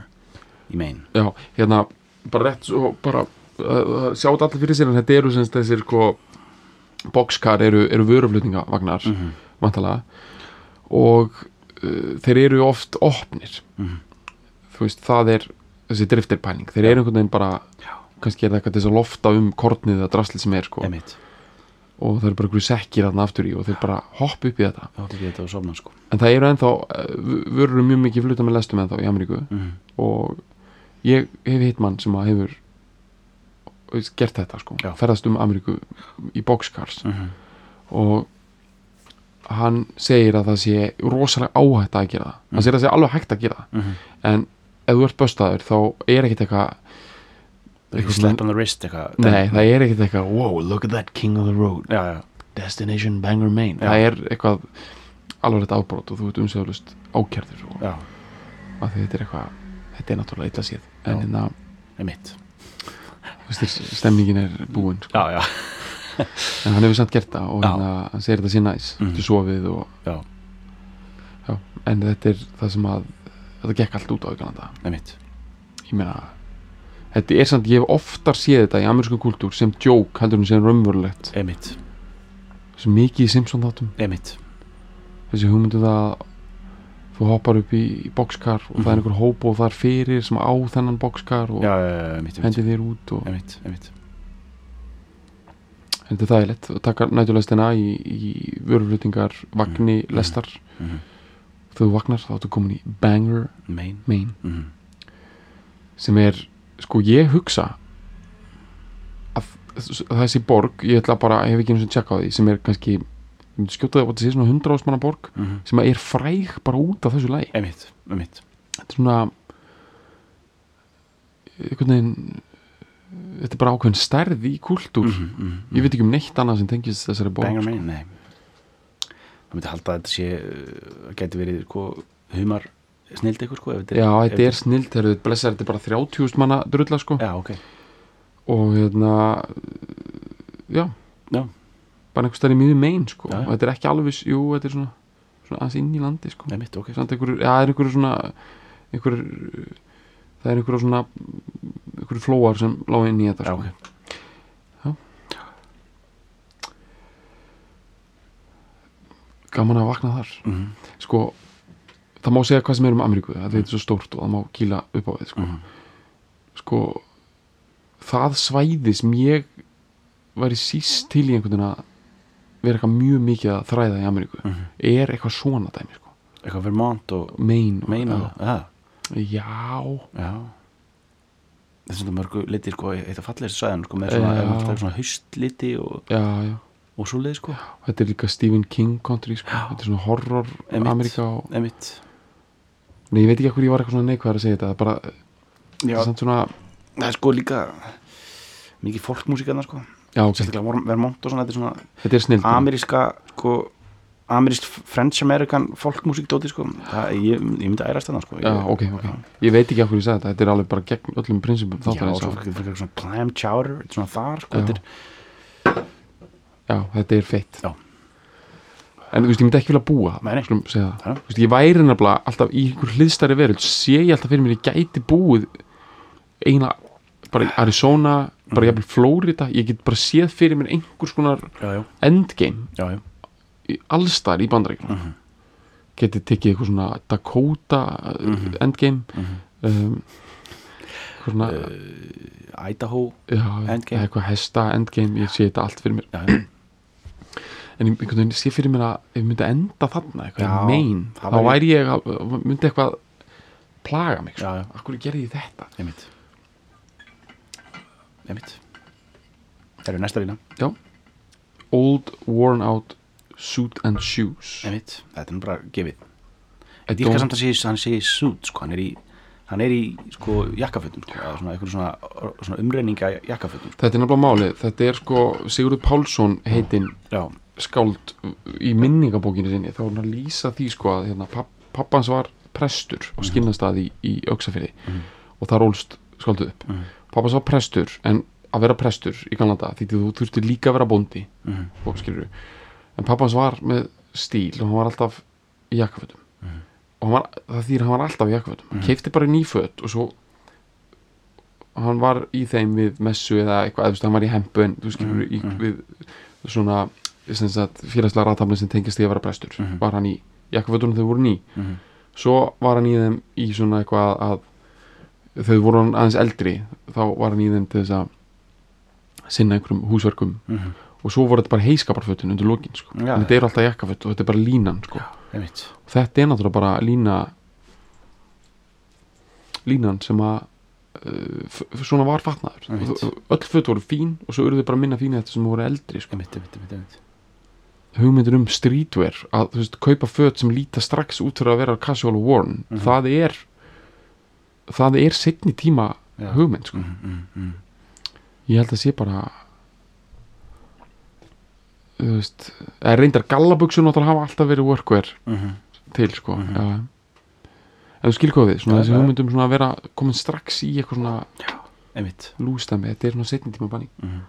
í Maine. Já, hérna, bara rétt svo bara, uh, sjá þetta allir fyrir sér en þetta eru sem sagt þessir sko boxcar eru, eru vöruflutningavagnar mm Mhm. vantalega og uh, þeir eru oft opnir Mhm. þú veist, það er þessi driftirpæling, þeir eru einhvern veginn bara Já. kannski er það eitthvað til að lofta um kornið eða drasli sem er sko emitt, og það eru bara einhverju sekkir þarna aftur í og þeir bara hoppa upp í þetta þá ekki þetta sofna sko en það eru ennþá, uh, vörur mjög mikið fluta með lestum ennþá í Ameríku mm. og ég hef hitt mann sem að hefur gert þetta sko, Já. ferðast um Ameríku í boxcars Mm -hmm. og hann segir að það sé rosalega áhætt að gera það Mm. hann segir að það sé alveg hægt að gera það Mm -hmm. en ef þú ert böstaður þá er ekkit eitthvað eitthvað slap on the wrist eitthvað nei, það er ekkit eitthvað wow, look at that king of the road já, já, destination Bangor Maine Já. það er eitthvað alveg þetta afbrót og þú ert umsöðlust ákjærður og að þetta er eitthvað þetta er náttúrulega illa séð en Já. hérna, veist, þér, stemningin er búin sko. já, já, en hann hefur samt gert það og Já. hérna, hann segir þetta sé næs mm. þú sofið og já, já, en þetta er það sem að þetta gekk allt út á emitt ég meina þetta er samt, ég hef oftar séð þetta í amerísku kultúr sem joke heldur en sem raunverulegt. Sem mikið í Simpson þáttum emitt þessi hugmyndu það að þú hoppar upp í, í boxcar og það er einhver hóp og það er fyrir sem á þennan boxcar og já, já, já, emitt, emitt hendi þér út og þetta er þægilegt að taka nætulestina í, í vöruflutingar vagni Mhm. lestar Mhm. þegar þú vagnar þá ertu komin í Bangor Maine Maine mm. sem er, sko ég hugsa að þessi borg, ég ætla bara, ég hef ekki eins og tjekka á því, sem er kannski ég myndi skjóta það að þetta sé svona 100 ásmanna borg Mm sem er fræg bara út af þessu lagi. Emitt, emitt þetta er svona einhvern veginn þetta er bara ákveðin stærð í kultúr. Mm -hmm. ég veit ekki um neitt annað sem tengist þessari borg Bangor sko. Maine, nei. Það myndi halda að þetta sé uh, geti verið sko, humar snild eitthvað sko ef já, ef þetta er snilt, þetta blessar þetta er bara 30.000 manna drulla sko. Já, ok, og hérna já, já, bara einhver stærri miður megin sko. Já. og þetta er ekki alveg, jú, þetta er svona svona aðeins inn í landi sko. Emitt, ok. Samt einhver, já, það er einhver svona einhver það er einhver svona einhver flóar sem lág inn í þetta sko. ok, gaman að vakna þar. Mm sko, það má segja hvað sem er um Ameríku það er svo stórt og það má kýla upp á við sko, -hmm. sko það svæði sem ég væri síst til í einhvern veginn að vera eitthvað mjög mikið að þræða í Ameríku Mhm. er eitthvað svona dæmi sko. eitthvað Vermont og Maine og- Maine og það já, Já Það er svona mörgu liti sko, eitt af fallegist svæðan sko, með svona, ja. svona haustliti og, og svo leið sko þetta er líka Stephen King country sko. Þetta er svona horror Einmitt. Ameríka og... Emitt Nei, ég veit ekki hvað ég var eitthvað svona neikvæður að segja þetta það bara, Já, það er svona það er sko líka mikið fólkmúsikarna sko já, ok, sérstaklega Ver- Vermont og svona, þetta er svona þetta er snill ameríska sko amerísk French American folkmusik dóti sko ég, ég myndi ærast þarna sko. Já, ok, ok, ég veit ekki hvað ég sagði þetta. Þetta er alveg bara gegn öllum prinsipum Já, og eins svo fyrir fyrir svona clam chowder þetta er svona þar sko þetta er, já, þetta er feitt. Já. en þú veist, ég myndi ekki vilja búa nei. skulum segja það. Veist, ég væri nefnilega alltaf í einhver hliðstæri veröld. Sé ég alltaf fyrir mér ég gæti búið eiginlega bara Arizona, bara Mhm. jafnvel Florida ég get bara séð fyrir mér einhvers konar já, já, endgame já, í allstar í bandaríkjum Mhm. geti tekið eitthvað svona Dakota Mhm. endgame Mhm. um, svona uh, Idaho Endgame. eitthvað hesta endgame, ég sé þetta allt fyrir mér en ég einhvern veginn sé fyrir mér að ef ég myndi enda þarna eitthvað það þá væri- ég að, myndi eitthvað plaga mig, sko. Akkur gerði ég þetta einmitt einmitt. Það eru næsta lína já. Old worn out suit and shoes. Einmitt, þetta er nú bara gefið. Ég dýrka samt að segja, hann segir suit sko, hann er í hann er í sko jakkafötum sko, eða svona, einhverjum svona, svona umreininga jakkafötum sko. þetta er nefnilega málið, þetta er sko Sigurður Pálsson heitinn Já, skáld í minningabókinu sinni. Þá er hann að lýsa því sko að hérna, papp, pappans var prestur á skinnastadi í, í Öksafirði Mhm. og það rólst skálduð upp. Mhm. Pappans var prestur en að vera prestur í Galanda því þú þurfti líka að vera Mhm. og skilur en pappans var með stíl og hann var alltaf í jakkafötum. Mhm. og hann var, það þýr hann var alltaf í jakkafötum. Hann Mhm. keipti bara ný föt og svo hann var í þeim við messu eða eitthvað, eða hann var í hempu en þú skilur Mhm, í, við svona félagslega ratafni sem tengist því að vera prestur var hann í jakkafötunum þau voru ný. Svo var hann í þeim í svona eitthvað að þau voru hann aðeins eldri þá var hann í þeim til þess að sinna einhverjum húsverkum Mhm. og svo voru þetta bara heiskaparfötun undir lokin sko. Já, en þetta eru alltaf jakkaföt og þetta er bara línan sko. einmitt þetta er náttúrulega bara lína línan sem að uh, svona var fatnaður. Og öll föt voru fín og svo eru þau bara minna fín eftir sem voru eldri sko. einmitt, einmitt, einmitt, einmitt. hugmyndir um streetwear að þú veist, kaupa föt sem líta strax út fyrir að vera casual og worn Mhm. það er það er setni tíma Já. hugmynd sko. Mhm, mhm, mhm. ég held að sé bara þú veist eða reyndar gallabuksun náttúrulega hafa alltaf verið workwear Mhm. til sko já. en þú skil hvað við, svona Já, þessi hugmyndum svona að vera komin strax í eitthvað svona einmitt lústæmi, þetta er svona setni tíma banning Mhm.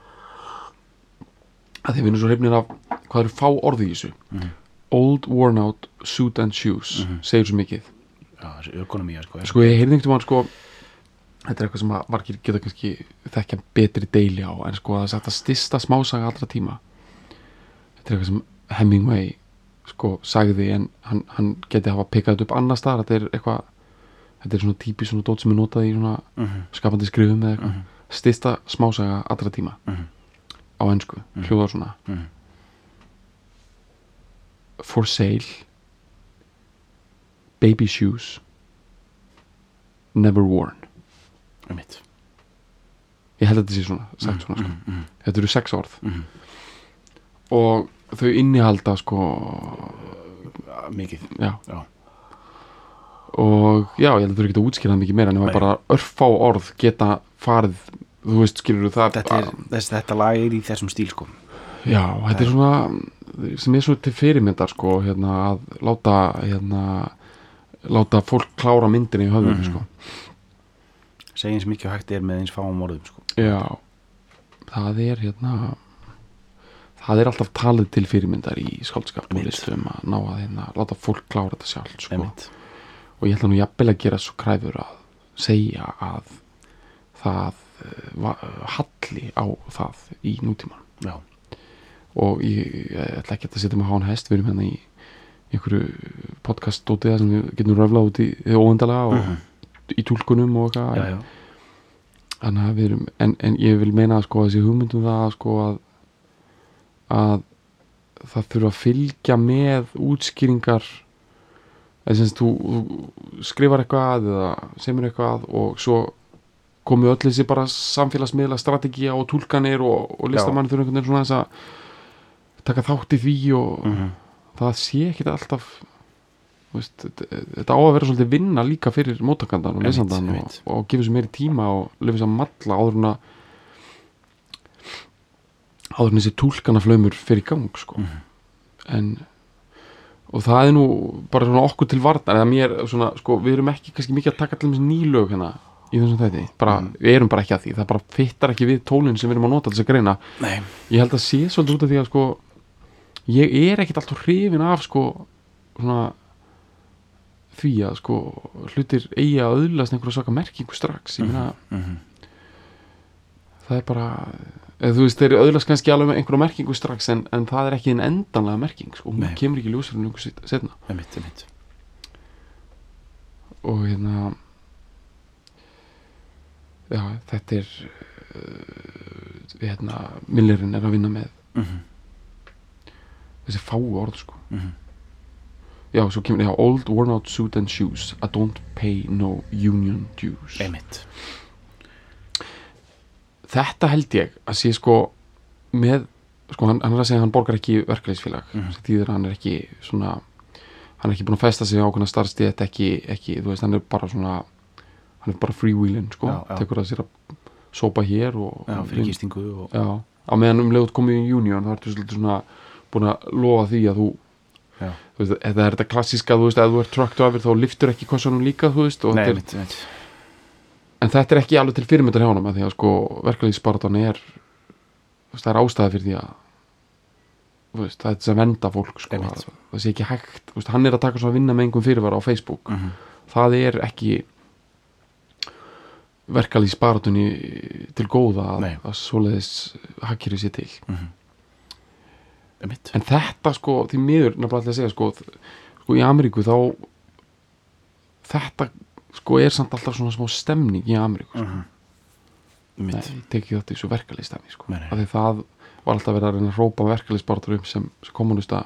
að þið finnum svo hrifnir af hvað eru fá orði í þessu Mhm. old worn out suit and shoes Mhm. segir svo mikið þessi ökonomía sko, sko ég heyrði einhvern veginn sko þetta er eitthvað sem að margir geta kannski þekkja betri deili á en sko að stista smásaga allra tíma. Þetta er eitthvað sem Hemingway sko sagði en hann, hann geti hafa pikkað þetta upp annars staðar. Þetta er eitthvað þetta er svona típi svona dót sem er notað í svona Mhm, skapandi skrifum eða eitthvað. Mhm, stista smásaga allra tíma. Mhm, á ennsku, hljóðar svona. For sale baby shoes never worn einmitt ég held að þetta sé svona, sagt svona sko. Mhm, mhm, þetta eru sex orð mhm. og þau innihalda sko Já, mikið já, Já. og já, ég held að þau eru ekki að útskýra það mikið meira en ef Nei. að bara örfá orð geta farið þú veist, skilur það þetta, er, þess, þetta lag er í þessum stíl sko já, þetta er svona sem er svo til fyrirmyndar sko hérna, að láta hérna, láta fólk klára myndinni í höfðunni Mhm. sko. Segja eins mikið og hægt er með eins fáum orðum sko. Já, það er hérna það er alltaf talið til fyrirmyndar í skáldskap og listum að ná að hérna, láta fólk klára þetta sjálf sko. og ég ætla nú jafnvel að gera svo kræfur að segja að það va- halli á það í nútíman já, og ég, ég ætla ekki að setja mig á hán hest við erum hérna í einhverju podcast dótið sem við getum röflað út í óendalega og Mhm. í túlkunum og eitthvað já, já. Þannig að við erum, en, en ég vil meina að sko þessi hugmyndum það sko að að það þurfa að fylgja með útskýringar eða sem þú, þú skrifar eitthvað eða semur eitthvað og svo komu öll þessi bara samfélagsmiðla strategía og túlkanir og, og listamann þurfa einhvern veginn svona þess að taka þátt í því og Mhm. Það sé ekkit alltaf veist, þetta, á að vera svolítið vinna líka fyrir móttakandan og lesandan og, einmitt. og gefa sér meiri tíma og lefa sér að matla áður en að áður en þessi túlkanaflaumur fyrir í gang sko. Mhm. en og það er nú bara svona okkur til varnar eða mér svona, sko, við erum ekki kannski mikið að taka allir með nýlög hérna í þessum þætti, bara, Mhm. við erum bara ekki að því það bara fittar ekki við tólinn sem við erum að nota þess að greina Nei, ég held að sé svolítið út af því að sko ég er ekkit alltaf hrifin af sko svona því að sko hlutir eigi að auðlast einhverja svaka merkingu strax ég meina Mhm. það er bara eða þú veist þeir auðlast kannski alveg einhverja merkingu strax en, en það er ekki en endanlega merking sko hún Nei. kemur ekki ljósir en einhver setna einmitt, einmitt og hérna já, þetta er uh, hérna, Millerinn er að vinna með Mhm. Þessi fáu orð sko. Mhm. já, svo kemur, já, old worn out suit and shoes. I don't pay no union dues. Einmitt. Þetta held ég að sé sko með, sko hann, hann er að segja að hann borgar ekki verkefælisfélag, Mhm. sem þýðir að hann er ekki svona, hann er ekki búin að festa sig á ákveðna starfstíð, þetta ekki, ekki þú veist, hann er bara svona hann er bara freewheeling, sko, Já, já. tekur það sér að sópa hér og, Já, og fyrir gistingu og já, á meðan um leiðut komið í union þá ertu svolítið svona búin að lofa því að þú þú veist, þetta er þetta klassíska, þú veist, ef þú er truck driver þá liftur ekki kossanum líka, þú veist Nei, er, einmitt, einmitt. En þetta er ekki alveg til fyrirmyndar hjá honum að því að sko verkefliðsbaratan er það er ástæði fyrir því að veist, það er þess að venda fólk sko, að, það sé ekki hægt veist, hann er að taka svona að vinna með einhverjum fyrirvara á Facebook. Mhm. það er ekki verkefliðsbaratunni til góða að, að svoleiðis hakkir sér til. Einmitt en þetta sko, því miður nefnilega að segja sko, sko í Ameríku þá þetta sko er samt alltaf svona smá stemning í Ameríku sko. Mhm. Nei, Einmitt ég tek ekki þetta í svo verkalýstæmi sko. Nei, nei. af því það var alltaf verið að reyna að rópa verkalýsbartur um sem, sem kommunista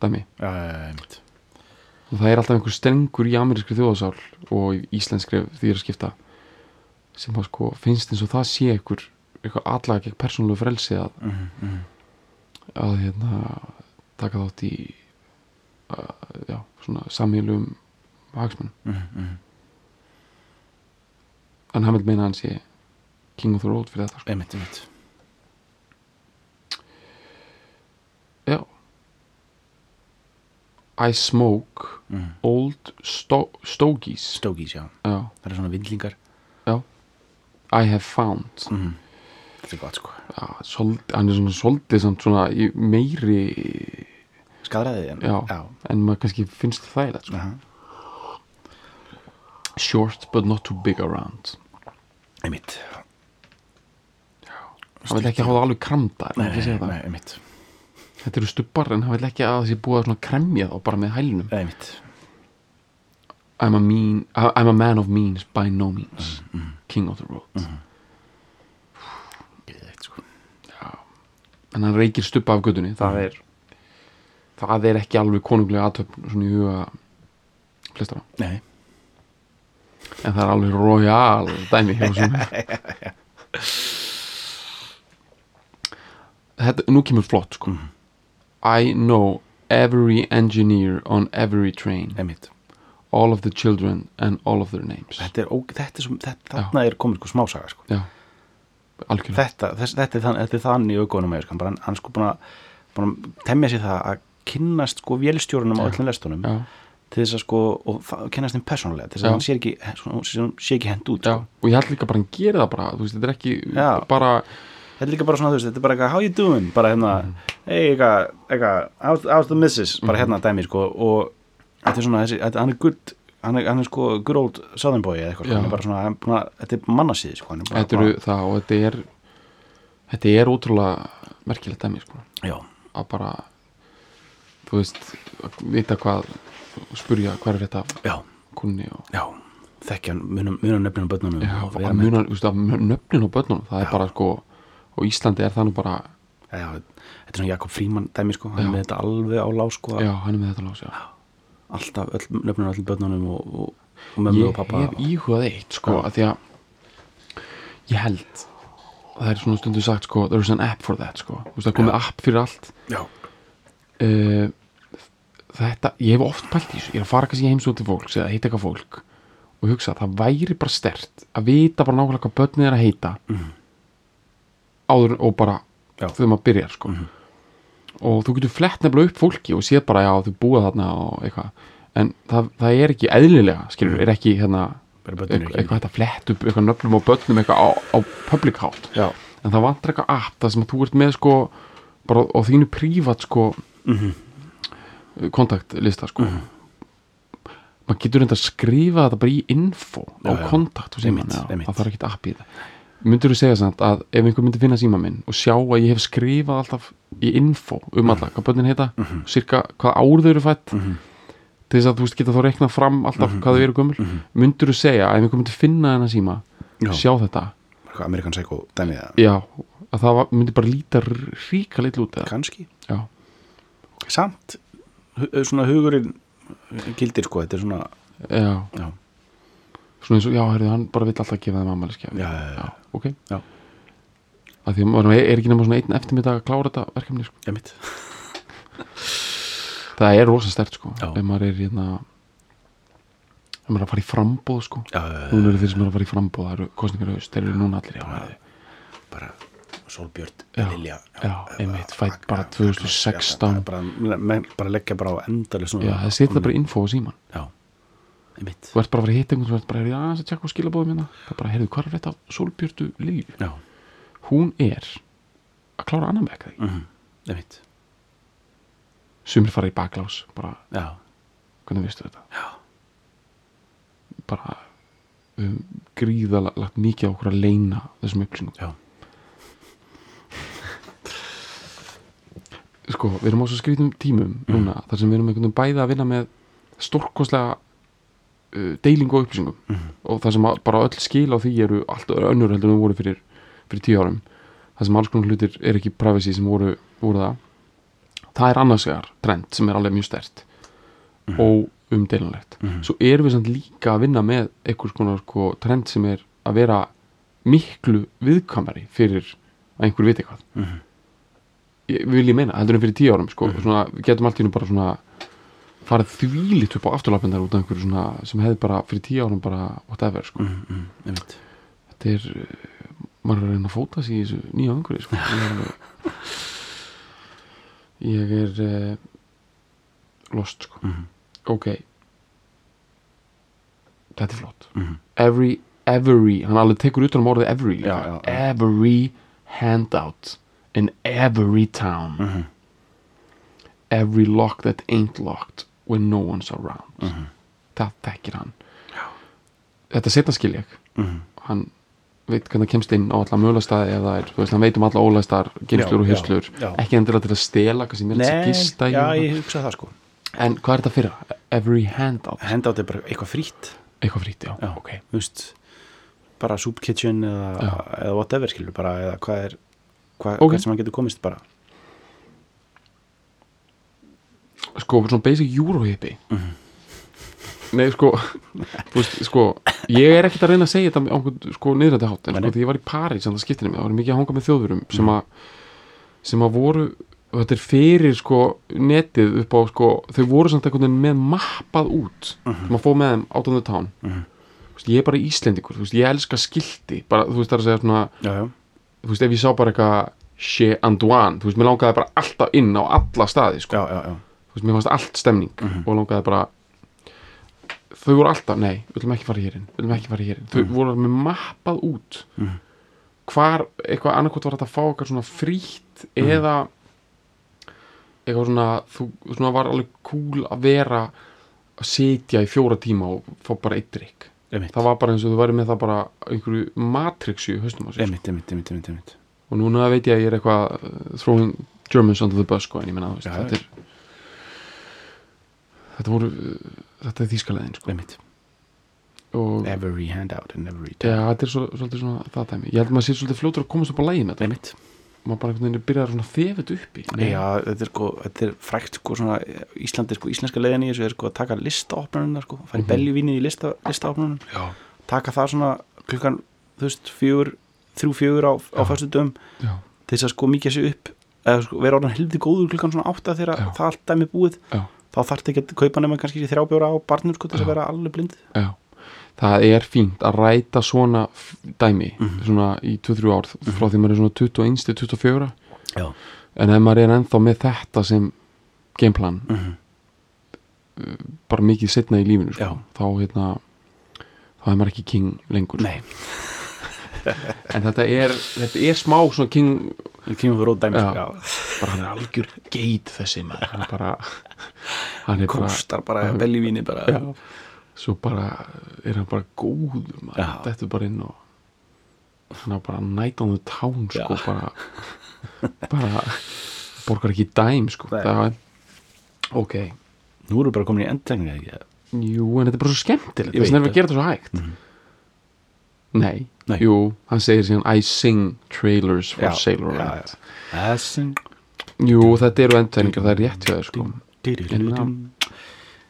dæmi já, einmitt og það er alltaf einhver stengur í amerískri þjóðasál og í íslenskri því er að skipta sem sko finnst eins og það sé einhver allega gegn persónulegu frelsi að, Mhm, mhm. Að hérna taka þátt í uh, já, svona samílum hagsmunum. Mhm, mhm. en hann vil meina að hann sé king of the road fyrir þetta sko. Einmitt, einmitt. Já. I smoke Mhm. old sto stogies. Stogies, já. Já, Það er svona vindlingar. I have found. Mhm. Er gott sko. Já, sold, hann er svona soldið samt svona í meiri Skadræði en Já. já. en maður kannski finnst það þægilegt sko. Aha. short but not too big around. Einmitt. Hann vil ekki hafa það alveg kramda einmitt. Þetta eru stubbar en hann vil ekki að sé búið að kremja þá bara með hælunum Einmitt. I'm a, mean, I'm a man of means by no means. Mm, king of the road. Geðveikt, sko. En hann reykir stubba af gödunni það er það er ekki alveg konunglega aðtöfn svona í huga flestara Nei. En það er alveg royal dæmi þetta, nú kemur flott sko. Mhm. I know every engineer on every train. Einmitt. All of the children and all of their names. Þetta er, ó, þetta er svo, þetta, þarna er komin sko smásaga sko. Já, þetta, þess, þetta, er þann, þetta er þann í augunum með sko. hann, hann, sko búin að, búin að temja sér það að kynnast sko vélstjórunum á Já. öllum lestunum já, til þess að sko, og kynnast þeim persónulega til þess Já. að hann sé ekki, svona, sé, ekki hend út já, sko. og ég held líka bara að hann gerir það bara veist, þetta er ekki Já. bara þetta er líka bara svona, þú veist, þetta er bara eitthvað how you doing, bara hérna Mhm. hey, eitthvað, how's, the missus bara hérna dæmi, sko, og þetta er svona, þetta, er good hann er, hann er sko southern boy eða eitthvað, hann er bara svona, er að, þetta er mannasíði, sko, hann er bara, þetta eru það þetta er þetta er ótrúlega merkilegt dæmi sko. Já, að bara þú veist, að vita hvað spurja hvað er þetta já, kunni og já. Þekkja munum, munum nöfnum bönnunum Já, og að vera með. muna, þú veist, að muna nöfnin á börnunum það er bara sko og Íslandi er það nú bara þetta er svona Jakob Fríman dæmi sko, hann er með þetta alveg á lá sko, já, hann er með þetta lás já. Alltaf öll, nöfnum á öllum bönnunum og, og, og mömmu og ég pappa hef íhugað eitt sko, að því að ég held það er svona stundu sagt sko there is an app for that sko, þú veist, það komið app fyrir allt. Uh, þetta, ég hef oft pælt í þessu. Ég er að fara kannski heimsótt til fólks eða heita eitthvað fólk og hugsa að það væri bara stert að vita bara nákvæmlega hvað börnið er að heita Mhm. áður og bara Já. þegar maður byrjar sko. Mhm. Og þú getur flett nefnilega upp fólki og séð bara já þau búa þarna og eitthvað. En það, það er ekki eðlilega skilur, er ekki hérna eitthvað, að flett upp eitthvað nöfnum og börnum eitthvað á, á public hátt. Já, en það vantar eitthvað app það sem að þú ert með sko bara á þínu prívat sko mhm, kontaktlista sko. Maður getur reynda að skrifa þetta bara í info á Já, já. kontakt já, einmitt. það þarf ekki app í það myndur þú segja samt að ef einhver myndi finna síma minn og sjá að ég hef skrifað alltaf í info um alla hvað börnin heita, Mhm. cirka hvað ár þau eru fætt mhm. til þess að þú veist geta þá reiknað fram alltaf Mhm, hvað þau eru gömul. mhm. myndur þú segja að ef við komum til að finna þennan síma Já. sjá þetta, Amerikan Psycho dæmið það? Já að það var, myndi bara líta ríka litlu út eða, kannski. Já, samt, hu- svona hugurinn gildir sko, þetta er svona já, já, svona eins og, já, herrðu, hann bara vill alltaf gefa þeim ammæliskef já, já, já, ok. Já. Að því að er ekki svona einn eftirmyndag að klára þetta verkefni sko. það er rosa stert sko ef maður er hérna ef maður er að fara í frambóð sko. Já, núna eru þeir sem eru að fara í frambóð það eru kostningar í haust, þeir eru núna allir já, já, bara Solbjörn, Lilja einmitt, Ag- bara Ag- 2016. já, bara, bara, bara leggja bara á já það setja bara info á síman já, einmitt. Þú ert bara að fara að hitta einhvern þú ert bara að tjekka á skilabóðum hérna. Það er bara, heyrðu, hvað er þetta Solbjörtu Lilju? Já, hún er að klára annan vekk þegar mhm, einmitt. Sumir fara í baklás, bara, já, hvernig veistu þetta? Já, bara um, gríðalagt mikið á okkur að leina þessum upplýsingum. Já, sko, við erum á svo skrítum tímum Mm. núna, þar sem við erum einhvern veginn bæði að vinna með stórkostlega uh, deilingu og upplýsingum. Mhm, og það sem bara öll skil á því eru allt önnur heldur en þau voru fyrir, fyrir tíu árum. Það sem alls konar hlutir er ekki privacy sem voru, voru það. Það er annars vegar trend sem er alveg mjög stert Mhm. og umdeilanlegt mhm, svo erum við samt líka að vinna með einhvers konar sko, trend sem er að vera miklu viðkamari fyrir að einhver viti hvað mhm, ég, vil ég meina, heldur en fyrir tíu árum sko, Mhm. svona, við getum allt í hennu bara svona farið þvílitt upp á afturlapindar út af einhverju svona sem hefði bara fyrir tíu árum bara whatever sko. mhm, mhm, þetta er maður er að reyna að fóta sig í þessu nýja umhverju sko. ég er ég er uh, lost sko. mhm, ok. Þetta er flott. Mhm, every, every, hann alveg tekur utan um orðið every. Já, já, já. every handout in every town. Mhm, every lock that ain't locked when no one's around. Mhm, það tekir hann. Þetta setna skil ég. Mhm. hann veit hvernig hann kemst inn á alla mögulegstaði eða er, þú veist, hann veit um alla ólæstar geimslur og já. ekki endilega til að stela kannski mér Nei, gista já, ég hugsa það sko en hvað er þetta fyrir? every handout, Handout er bara eitthvað frýtt eitthvað frýtt, já, Já. ok Þú veist bara soup kitchen eða, eða whatever skilur bara eða hvað er hvað, Ok. hvað sem hann getur komist bara sko, svona basic eurohippi Mhm. Nei, sko veist, sko, ég er ekkert að reyna að segja þetta á einhvern, sko, niðrætti hátt en sko, því ég var í París, þannig að skiptinni mig það var mikið að hanga með þjóðurum sem Mhm. að sem að voru, þetta er fyrir sko, netið upp á, sko þau voru samt einhvern veginn með mappað út Mhm. sem að fóð með þeim out on the town Mhm. Þú veist, ég er bara Íslendingur, þú veist, ég elska skilti bara, þú veist, það er að segja svona Já, já, þú veist, ef ég sá bara eitthvað Chez Antoine, þú veist, mér langaði bara alltaf inn á alla staði, sko já, já, já. þú veist, mér fannst allt stemning Mhm. og langaði bara þau voru alltaf, nei, við viljum ekki fara hér inn við viljum ekki fara hér inn, þau Mhm. voru með mappað út Mhm. hvar, eitthvað annarkot var þetta að fá eitthvað svona frítt Mhm. eða eitthvað svona þú svona var alveg cool að vera að sitja í fjóra tíma og fá bara eitt drikk það var bara eins og þú væri með það bara einhverju matrixu einmitt, einmitt, einmitt. og núna veit ég að ég er eitthvað uh, throwing Germans under the bus sko, en ég menna, Já, þetta er þetta voru uh, þetta er þýskalegin sko. einmitt. og Every handout and every ja, þetta er svo, svolítið svona það dæmi. Ég held að maður sé svolítið fljótur að komast upp á lægi með þetta. Einmitt. maður bara einhvern veginn byrjar svona þefut uppi Já, þetta er, sko, þetta er frækt sko, svona, Íslandi, sko, íslenska leiðin í þessu er sko, að taka listaopnunum sko, fara í Mhm. beljuvínið í lista, listaopnunum. Já, taka það svona klukkan þú veist, fjögur, þrjú fjögur á, á fyrstu til þess að sko mikið sér upp eða sko vera orðan heldur góður klukkan svona átta þegar það allt dæmi búið. Já, þá þarf ekki að kaupa nema kannski þrjá bjóra á barnum sko til að vera alveg blind já það er fínt að ræta svona dæmi, Mhm. svona í 2-3 ár frá því maður er svona 21 til 24 Já. en ef maður er ennþá með þetta sem gameplan mm -hmm. bara mikið setna í lífinu sko. Þá hérna þá er maður ekki king lengur sko. Nei, en þetta er, þetta er smá svona king í kringum fyrir rót dæmi Já. já. bara hann er algjör geit þessi maður. Hann bara hann er bara, kostar bara bara. Já, svo bara er hann bara góður maður, þetta er bara inn og hann er bara night on the town sko, Já. bara bara borgar ekki dæm sko. Nei. það er ok. Nú erum við bara komin í ekki? Jú, en þetta er bara svo skemmtilegt. Þess vegna er við að gera þetta svo hægt. Mhm. Nei, Nei. jú, hann segir síðan I sing trailers for Já, Sailor Rant Þessin jú, þetta eru endurtegningar, það er rétt hjá þér sko.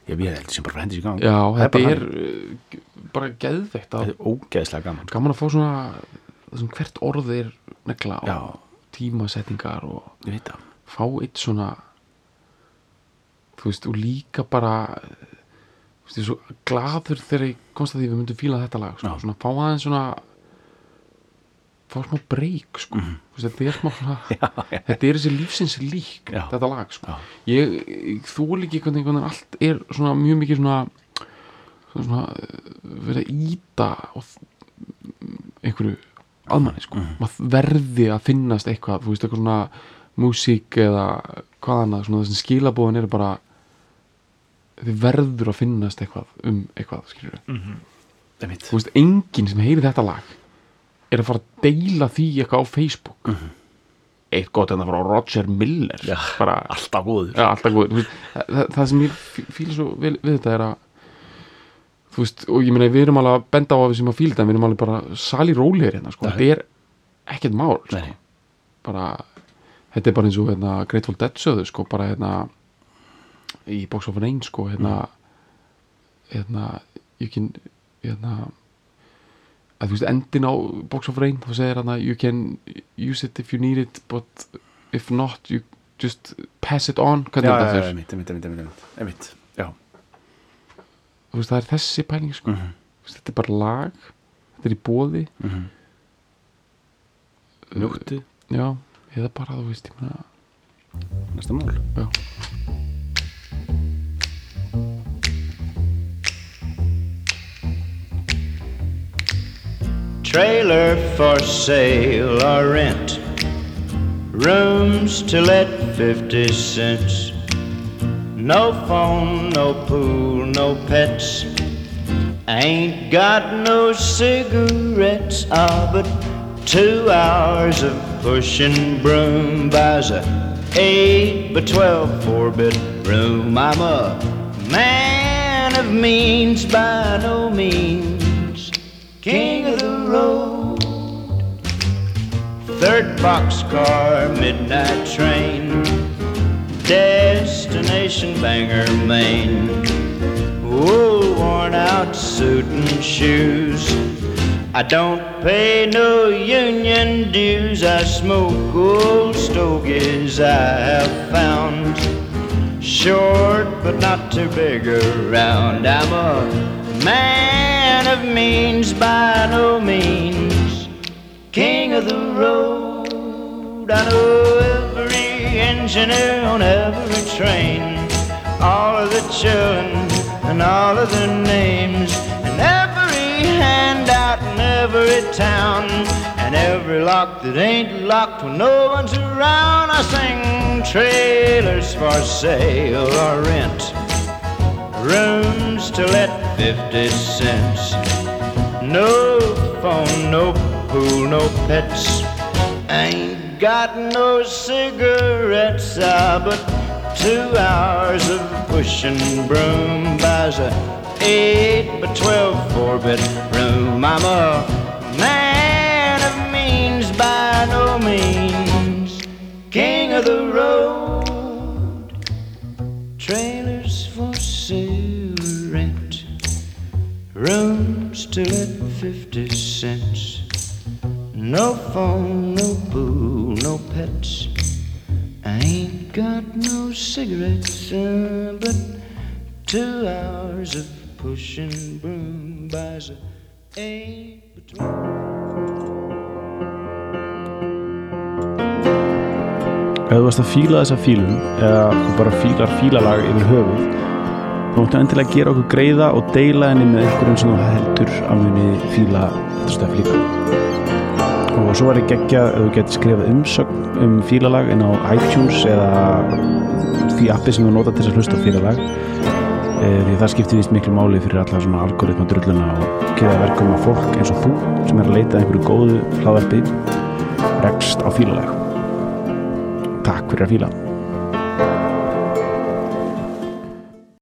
Ég við heldur sem bara hendur sér í gang. Já, Það þetta er uh, bara geðveikt Þetta að er ógeðslega gaman sko. gaman að fá svona hvert orð er negla og tímasetningar og veit það. fá eitt svona þú veist, og líka bara ég er svo gladur þegar ég komst að því við myndum fíla þetta lag sko. Já. svona fá aðeins svona fá smá breyk sko. Veist, þetta er smá svona þetta er þessi lífsins lík Já. þetta lag sko. Já. ég, ég þú líki hvernig, hvernig allt er svona mjög mikið svona svona, svona eh, verið að íta og einhverju aðmanni sko. Mhm. maður verði að finnast eitthvað þú veist, eitthvað svona músík eða hvað annað, svona þessi skilabóðin eru bara þið verður að finnast eitthvað um eitthvað, skilur Ég veit þú veist, enginn sem heyri þetta lag er að fara að deila því eitthvað á Facebook. Eitt gott en það frá Roger Miller. Já. bara, Alltaf góður. Ja, alltaf góð veist, það, það sem ég fíla svo við, við þetta er að þú veist, og ég meina við erum alveg að benda á að við sem að fíla þetta, við erum alveg bara sali rólegir hérna, sko, þetta er ekkert mál, sko, Nei, bara þetta er bara eins og hérna, Grateful Dead sögðu, sko, bara hérna í Box of Rain, sko, hérna hérna, you can hérna að þú veist, endin á Box of Rain þá segir hérna, you can use it if you need it, but if not you just pass it on hvernig já, þetta ég veit, ég veit Já þú veist, það er þessi pæling sko. Mhm. Þú veist, þetta er bara lag þetta er í bóði Mhm. Njóttu já, eða bara, þú veist, ég meina Næsta mál já, Trailer for sale or rent. Rooms to let 50 cents. No phone, no pool, no pets. Ain't got no cigarettes, ah, but two hours of pushing broom buys a eight by twelve four bedroom. I'm a man of means by no means, king road. Third boxcar, midnight train, destination Bangor, Maine. Wool worn out suit and shoes. I don't pay no union dues. I smoke old stogies I have found. Short but not too big around. I'm a man of means by no means. King of the road. I know every engineer on every train. All of the children and all of their names. And every handout in every town. And every lock that ain't locked when no one's around. I sing trailers for sale or rent. Rooms to let 50 cents. No phone, no pool, no pets. Ain't got no cigarettes, ah, but two hours of pushing broom buys a eight by twelve four bedroom. I'm a man of means by no means, king of the road. Trailers Rooms to let 50 cents. No phone, no pool, no pets. I ain't got no cigarettes, uh, but two hours of pushing broom buys a eight between. Ef þú varst að fíla þessa fílun eða bara fílar fílalag yfir höfuð þá máttu endilega gera okkur greiða og deila henni með einhverjum sem þú heldur að muni fíla þetta stöf líka. Og svo var ég geggjað ef þú getur skrifað umsögn um fílalag inn á iTunes eða því appi sem þú nota til þess að hlusta fílalag. E, því það skiptir vist miklu máli fyrir alla svona algoritma drulluna og geða verkum að fólk eins og þú sem er að leita að einhverju góðu hlaðarpi rekst á fílalag. Takk fyrir að fíla